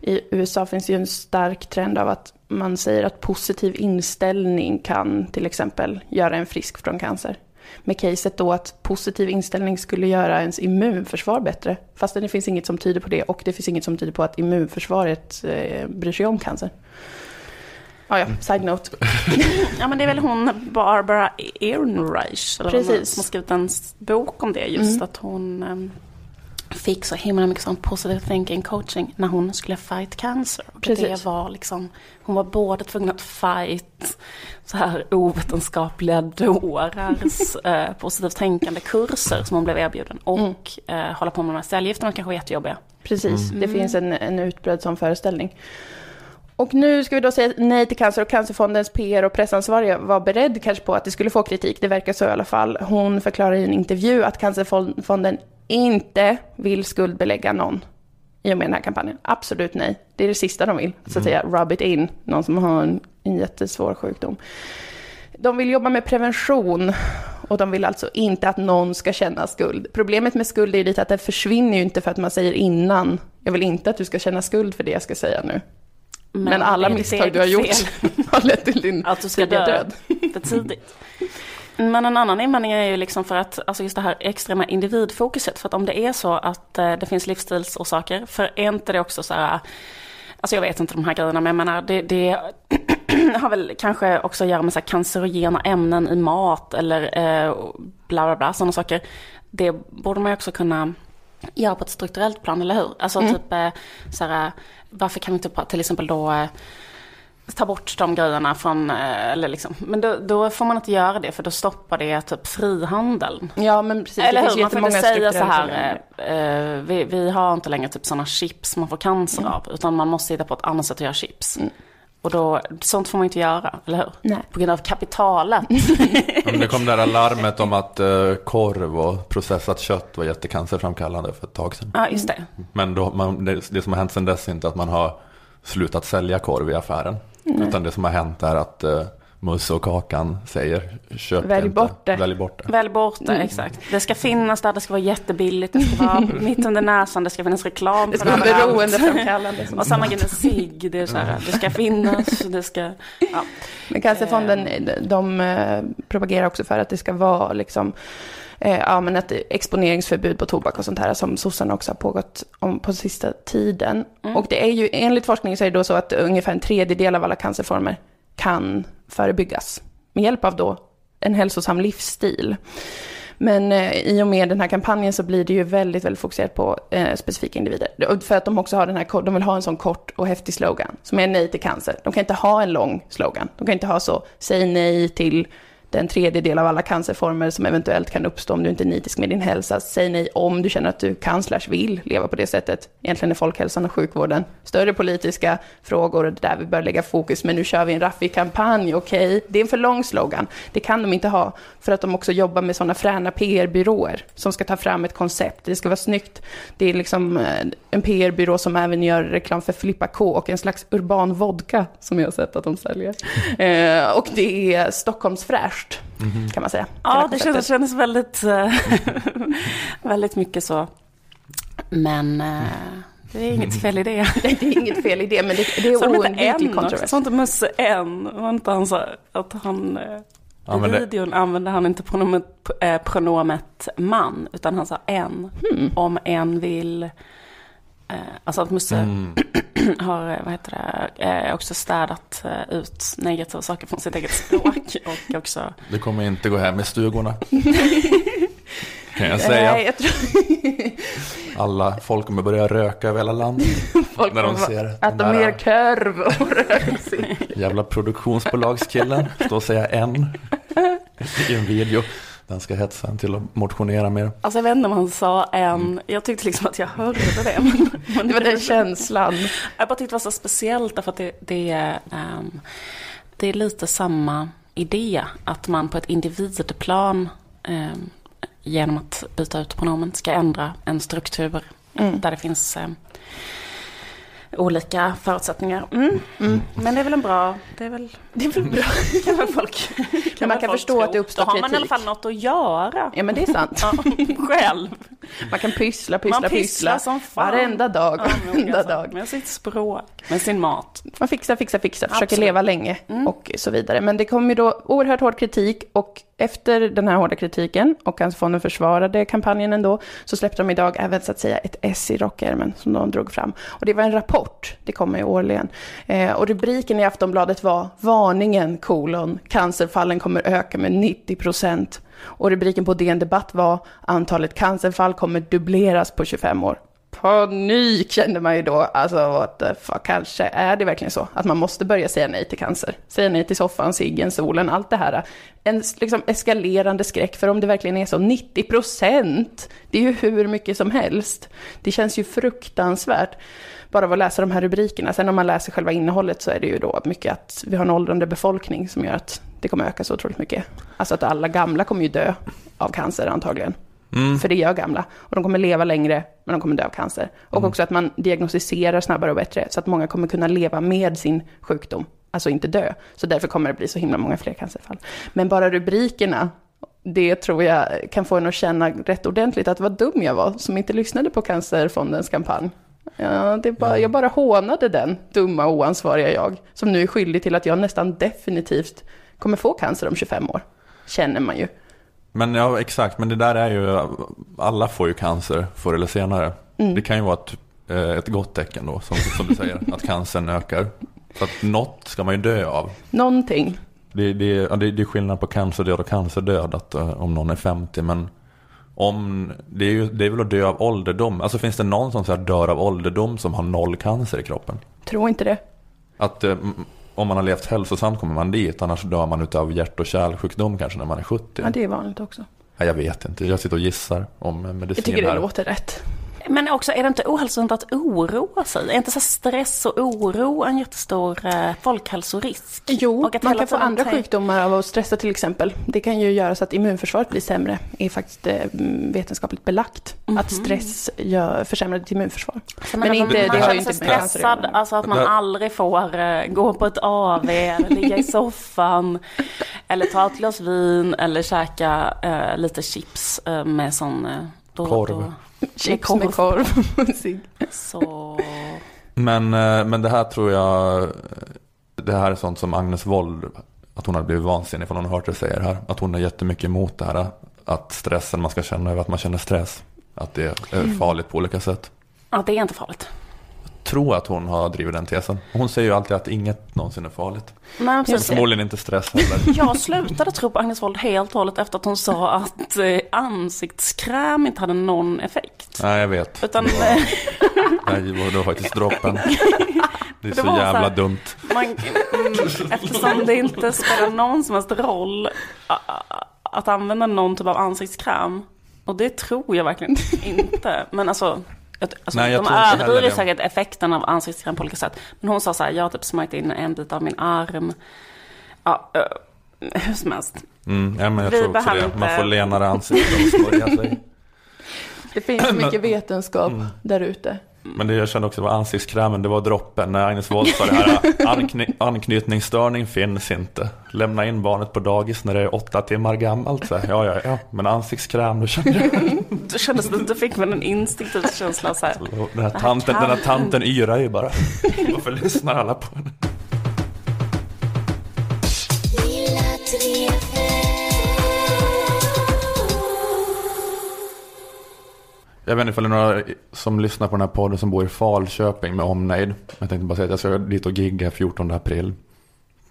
I USA finns ju en stark trend av att man säger att positiv inställning kan till exempel göra en frisk från cancer. Med caset då att positiv inställning skulle göra ens immunförsvar bättre. Fast det finns inget som tyder på det och det finns inget som tyder på att immunförsvaret eh, bryr sig om cancer. Ah, ja, side note. Ja men det är väl hon Barbara Ehrenreich eller Precis. som har skrivit en bok om det just Mm. att hon ehm, fick så himla mycket sån positive thinking coaching när hon skulle fight cancer. Och Precis. det var liksom, hon var både tvungen att fight så här ovetenskapliga dårars eh, positivt tänkande kurser som hon blev erbjuden och Mm. eh, hålla på med de här cellgifterna kanske var jättejobbiga. Precis, Mm. det finns en, en utbredd sån föreställning. Och nu ska vi då säga nej till cancer och Cancerfondens PR och pressansvariga var beredd kanske på att det skulle få kritik. Det verkar så i alla fall. Hon förklarar i en intervju att Cancerfonden inte vill skuldbelägga någon i och med den här kampanjen. Absolut nej. Det är det sista de vill, så att säga rub it in. Någon som har en, en jättesvår sjukdom. De vill jobba med prevention och de vill alltså inte att någon ska känna skuld. Problemet med skuld är ju lite att det försvinner ju inte för att man säger innan, jag vill inte att du ska känna skuld för det jag ska säga nu. Men, alla är ditt misstag du har gjort har lett till din Att du ska dö död. för tidigt. Men en annan invändning är ju liksom för att, alltså just det här extrema individfokuset. För att om det är så att eh, det finns livsstilsorsaker, för är inte det också så här, alltså jag vet inte de här grejerna, men jag menar det, det har väl kanske också att göra med så här cancerogena ämnen i mat eller eh, bla bla bla, sådana saker. Det borde man ju också kunna göra på ett strukturellt plan, eller hur? Alltså Mm. typ eh, så här, varför kan vi inte till exempel då eh, ta bort de grejerna från, eh, eller liksom, men då, då får man inte göra det för då stoppar det typ frihandeln. Ja men precis, Eller det hur, man får inte säga så här, eh, vi, vi har inte längre typ sådana chips man får cancer Mm. av, utan man måste hitta på ett annat sätt att göra chips. Och då, sånt får man inte göra, eller hur? Nej. På grund av kapitalet. Ja, men det kom det där larmet om att eh, korv och processat kött var jättecancerframkallande för ett tag sedan. Ja, just det. Men då, man, det, det som har hänt sedan dess är inte att man har slutat sälja korv i affären. Nej. Utan det som har hänt är att uh, Musse och Kakan säger köp Välj inte. bort det. Välj bort det. Välj bort det, Mm. exakt. Det ska finnas där, det ska vara jättebilligt, det ska vara mitt under näsan, det ska finnas reklam Det ska vara beroendeframkallande. Och samma grej med cigg, det är så här, det ska finnas, det ska... Ja. Men Cancerfonden, de eh, propagerar också för att det ska vara liksom, eh, ja men ett exponeringsförbud på tobak och sånt här som sossarna också har pågått om på sista tiden. Mm. Och det är ju, enligt forskning så är det då så att ungefär en tredjedel av alla cancerformer kan förebyggas med hjälp av då en hälsosam livsstil. Men eh, i och med den här kampanjen så blir det ju väldigt, väldigt fokuserat på eh, specifika individer. För att de också har den här, de vill ha en sån kort och häftig slogan som är nej till cancer. De kan inte ha en lång slogan. De kan inte ha så, säg nej till den tredjedel av alla cancerformer som eventuellt kan uppstå om du inte är nitisk med din hälsa. Säg nej om du känner att du kan slash vill leva på det sättet. Egentligen är folkhälsan och sjukvården större politiska frågor och det är där vi bör lägga fokus. Men nu kör vi en raffig kampanj, okej? Det är en för lång slogan. Det kan de inte ha för att de också jobbar med sådana fräna PR-byråer som ska ta fram ett koncept. Det ska vara snyggt. Det är liksom eh, en PR-byrå som även gör reklam för Filippa K och en slags urban vodka som jag har sett att de säljer. Eh, och det är Stockholms fräscht kan man säga. Ja, det kändes, kändes väldigt, eh, väldigt mycket så. Men eh, det är inget fel i det. Det är inget fel i det, men det, det är Så de inte oundviklig en också, kontrovers. så inte Musse en. Var inte han så att han... eh, Ja, I men det- videon använde han inte pronomet, pronomet man, utan han sa en. Hmm. Om en vill... Eh, alltså att Musse Mm. har, eh, vad heter det, eh, också städat ut negativa saker från sitt eget språk. och också... Det kommer inte gå hem i stugorna. kan jag säga. jag tror Alla folk kommer börja röka över hela landet. folk när de ser äta den där mer korv och röka sig. Jävla produktionsbolagskillen. Stå och säga en i en video. Den ska hetsa en till att motionera mer. Alltså jag vet inte om han sa en, jag tyckte liksom att jag hörde det. Men, men Det var den känslan. Jag bara tyckte det var så speciellt därför att det, det, är, ehm, det är lite samma idé. Att man på ett individplan ehm, genom att byta ut pronomen ska ändra en struktur Mm. Där det finns eh, olika förutsättningar. Mm. Mm. Men det är väl en bra, det är väl, det är väl bra, kan väl folk kan man kan förstå tro. att det uppstår kritik. Då har man i alla fall något att göra. Ja men det är sant. ja, själv. Man kan pyssla, pyssla, man pyssla. som fan. Varenda dag, varenda ja, dag. Med sitt språk, med sin mat. Man fixar, fixar, fixar, försöker Absolut. leva länge mm. och så vidare. Men det kom ju då oerhört hård kritik och efter den här hårda kritiken och Cancerfonden försvarade kampanjen ändå, så släppte de idag även så att säga ett S i rockärmen som de drog fram. Och det var en rapport, det kommer ju årligen. Eh, och rubriken i Aftonbladet var Varningen kolon, cancerfallen kommer öka med 90 procent. Och rubriken på DN Debatt var Antalet cancerfall kommer dubbleras på 25 år panik kände man ju då. Alltså, what the fuck, kanske är det verkligen så att man måste börja säga nej till cancer. Säga nej till soffan, ciggen, solen, allt det här. En liksom eskalerande skräck, för om det verkligen är så, 90 procent, det är ju hur mycket som helst. Det känns ju fruktansvärt bara av att läsa de här rubrikerna. Sen om man läser själva innehållet så är det ju då mycket att vi har en åldrande befolkning som gör att det kommer öka så otroligt mycket. Alltså att alla gamla kommer ju dö av cancer antagligen. Mm. För det gör gamla. Och de kommer leva längre, men de kommer dö av cancer. Och mm. också att man diagnostiserar snabbare och bättre, så att många kommer kunna leva med sin sjukdom. Alltså inte dö. Så därför kommer det bli så himla många fler cancerfall. Men bara rubrikerna, det tror jag kan få en att känna rätt ordentligt att vad dum jag var som inte lyssnade på Cancerfondens kampanj. Ja, det bara, jag bara hånade den dumma oansvariga jag, som nu är skyldig till att jag nästan definitivt kommer få cancer om 25 år. Känner man ju. Men ja, exakt. Men det där är ju, alla får ju cancer förr eller senare. Mm. Det kan ju vara ett, eh, ett gott tecken då, som, som du säger, att cancern ökar. Så att något ska man ju dö av. Någonting. Det, det, det, det är skillnad på cancerdöd och cancerdöd, att, eh, om någon är 50. Men om, det, är ju, det är väl att dö av ålderdom. Alltså finns det någon som så här dör av ålderdom som har noll cancer i kroppen? Tror inte det. Att eh, om man har levt hälsosamt kommer man dit. Annars dör man av hjärt och kärlsjukdom kanske när man är 70. Ja, det är vanligt också. Ja, jag vet inte. Jag sitter och gissar om medicin Jag tycker det här. låter rätt. Men också, är det inte ohälsosamt att oroa sig? Är inte så stress och oro en jättestor eh, folkhälsorisk? Jo, man kan få andra sjukdomar av att stressa till exempel. Det kan ju göra så att immunförsvaret blir sämre. Det är faktiskt eh, vetenskapligt belagt mm -hmm. att stress gör, försämrar ditt immunförsvar. Så men, men inte, man, det har ju inte med stressad, med alltså att man aldrig får uh, gå på ett AV eller ligga i soffan eller ta ett glas vin eller käka uh, lite chips med sån då, korv. Då, Chips med korv. Så... Men, eh, men det här tror jag, det här är sånt som Agnes Wold, att hon hade blivit vansinnig från hon har hört det säger här. Att hon är jättemycket emot det här. Att stressen man ska känna över att man känner stress. Att det är farligt på olika sätt. Ja, det är inte farligt tror att hon har drivit den tesen. Hon säger ju alltid att inget någonsin är farligt. Men Förmodligen inte stress heller. Jag slutade tro på Agnes Wold helt och hållet efter att hon sa att eh, ansiktskräm inte hade någon effekt. Nej, jag vet. Utan... Nej, det var faktiskt droppen. Det är så, det jävla så här, dumt. Man, mm, eftersom det inte spelar någon som helst roll att använda någon typ av ansiktskräm. Och det tror jag verkligen inte. Men alltså, Alltså, Nej, de överdriver säkert effekten av ansiktskräm på olika sätt. Men hon sa så här, jag har typ smörjt in en bit av min arm. Ja, hur som helst. Mm, ja, men jag Vi tror också det. Man får lenare ansikte och smörja sig. Det finns mycket vetenskap mm. där ute. Men det jag kände också var ansiktskrämen, det var droppen. När Agnes Wold sa det här, ankny anknytningsstörning finns inte. Lämna in barnet på dagis när det är åtta timmar gammalt. Så, ja, ja, ja, men ansiktskräm, då kände jag. Då kändes det, då fick man en instinktiv känsla så här. Den här tanten, den här tanten yrar ju bara. Varför lyssnar alla på henne? Jag vet inte ifall det är några som lyssnar på den här podden som bor i Falköping med omnejd. Jag tänkte bara säga att jag ska dit och gigga 14 april.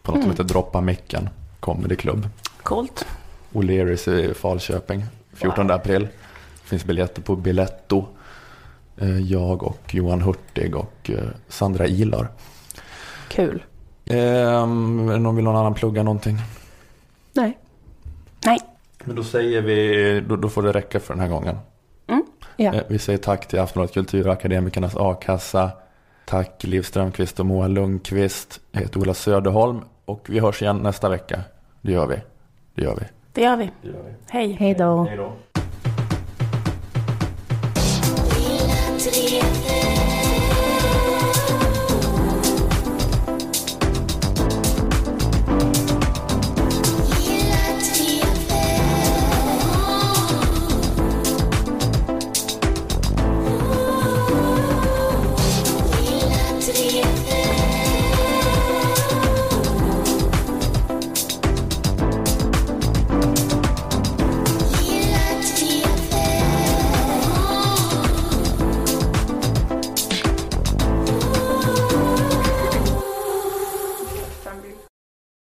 På något mm. som heter Droppa Micken Comedy Club. Coolt. O'Learys i Falköping. 14 wow. april. Det finns biljetter på Biletto. Eh, jag och Johan Hurtig och eh, Sandra Ilar. Kul. Någon vill någon annan plugga någonting? Nej. Nej. Men då säger vi, då, då får det räcka för den här gången. Ja. Eh, vi säger tack till Aftonbladet Kultur och Akademikernas A-kassa. Tack Liv Strömqvist och Moa Lundqvist. Jag heter Ola Söderholm och vi hörs igen nästa vecka. Det gör vi. Det gör vi. Det gör vi. Det gör vi. Hej. Hej då. Hej då.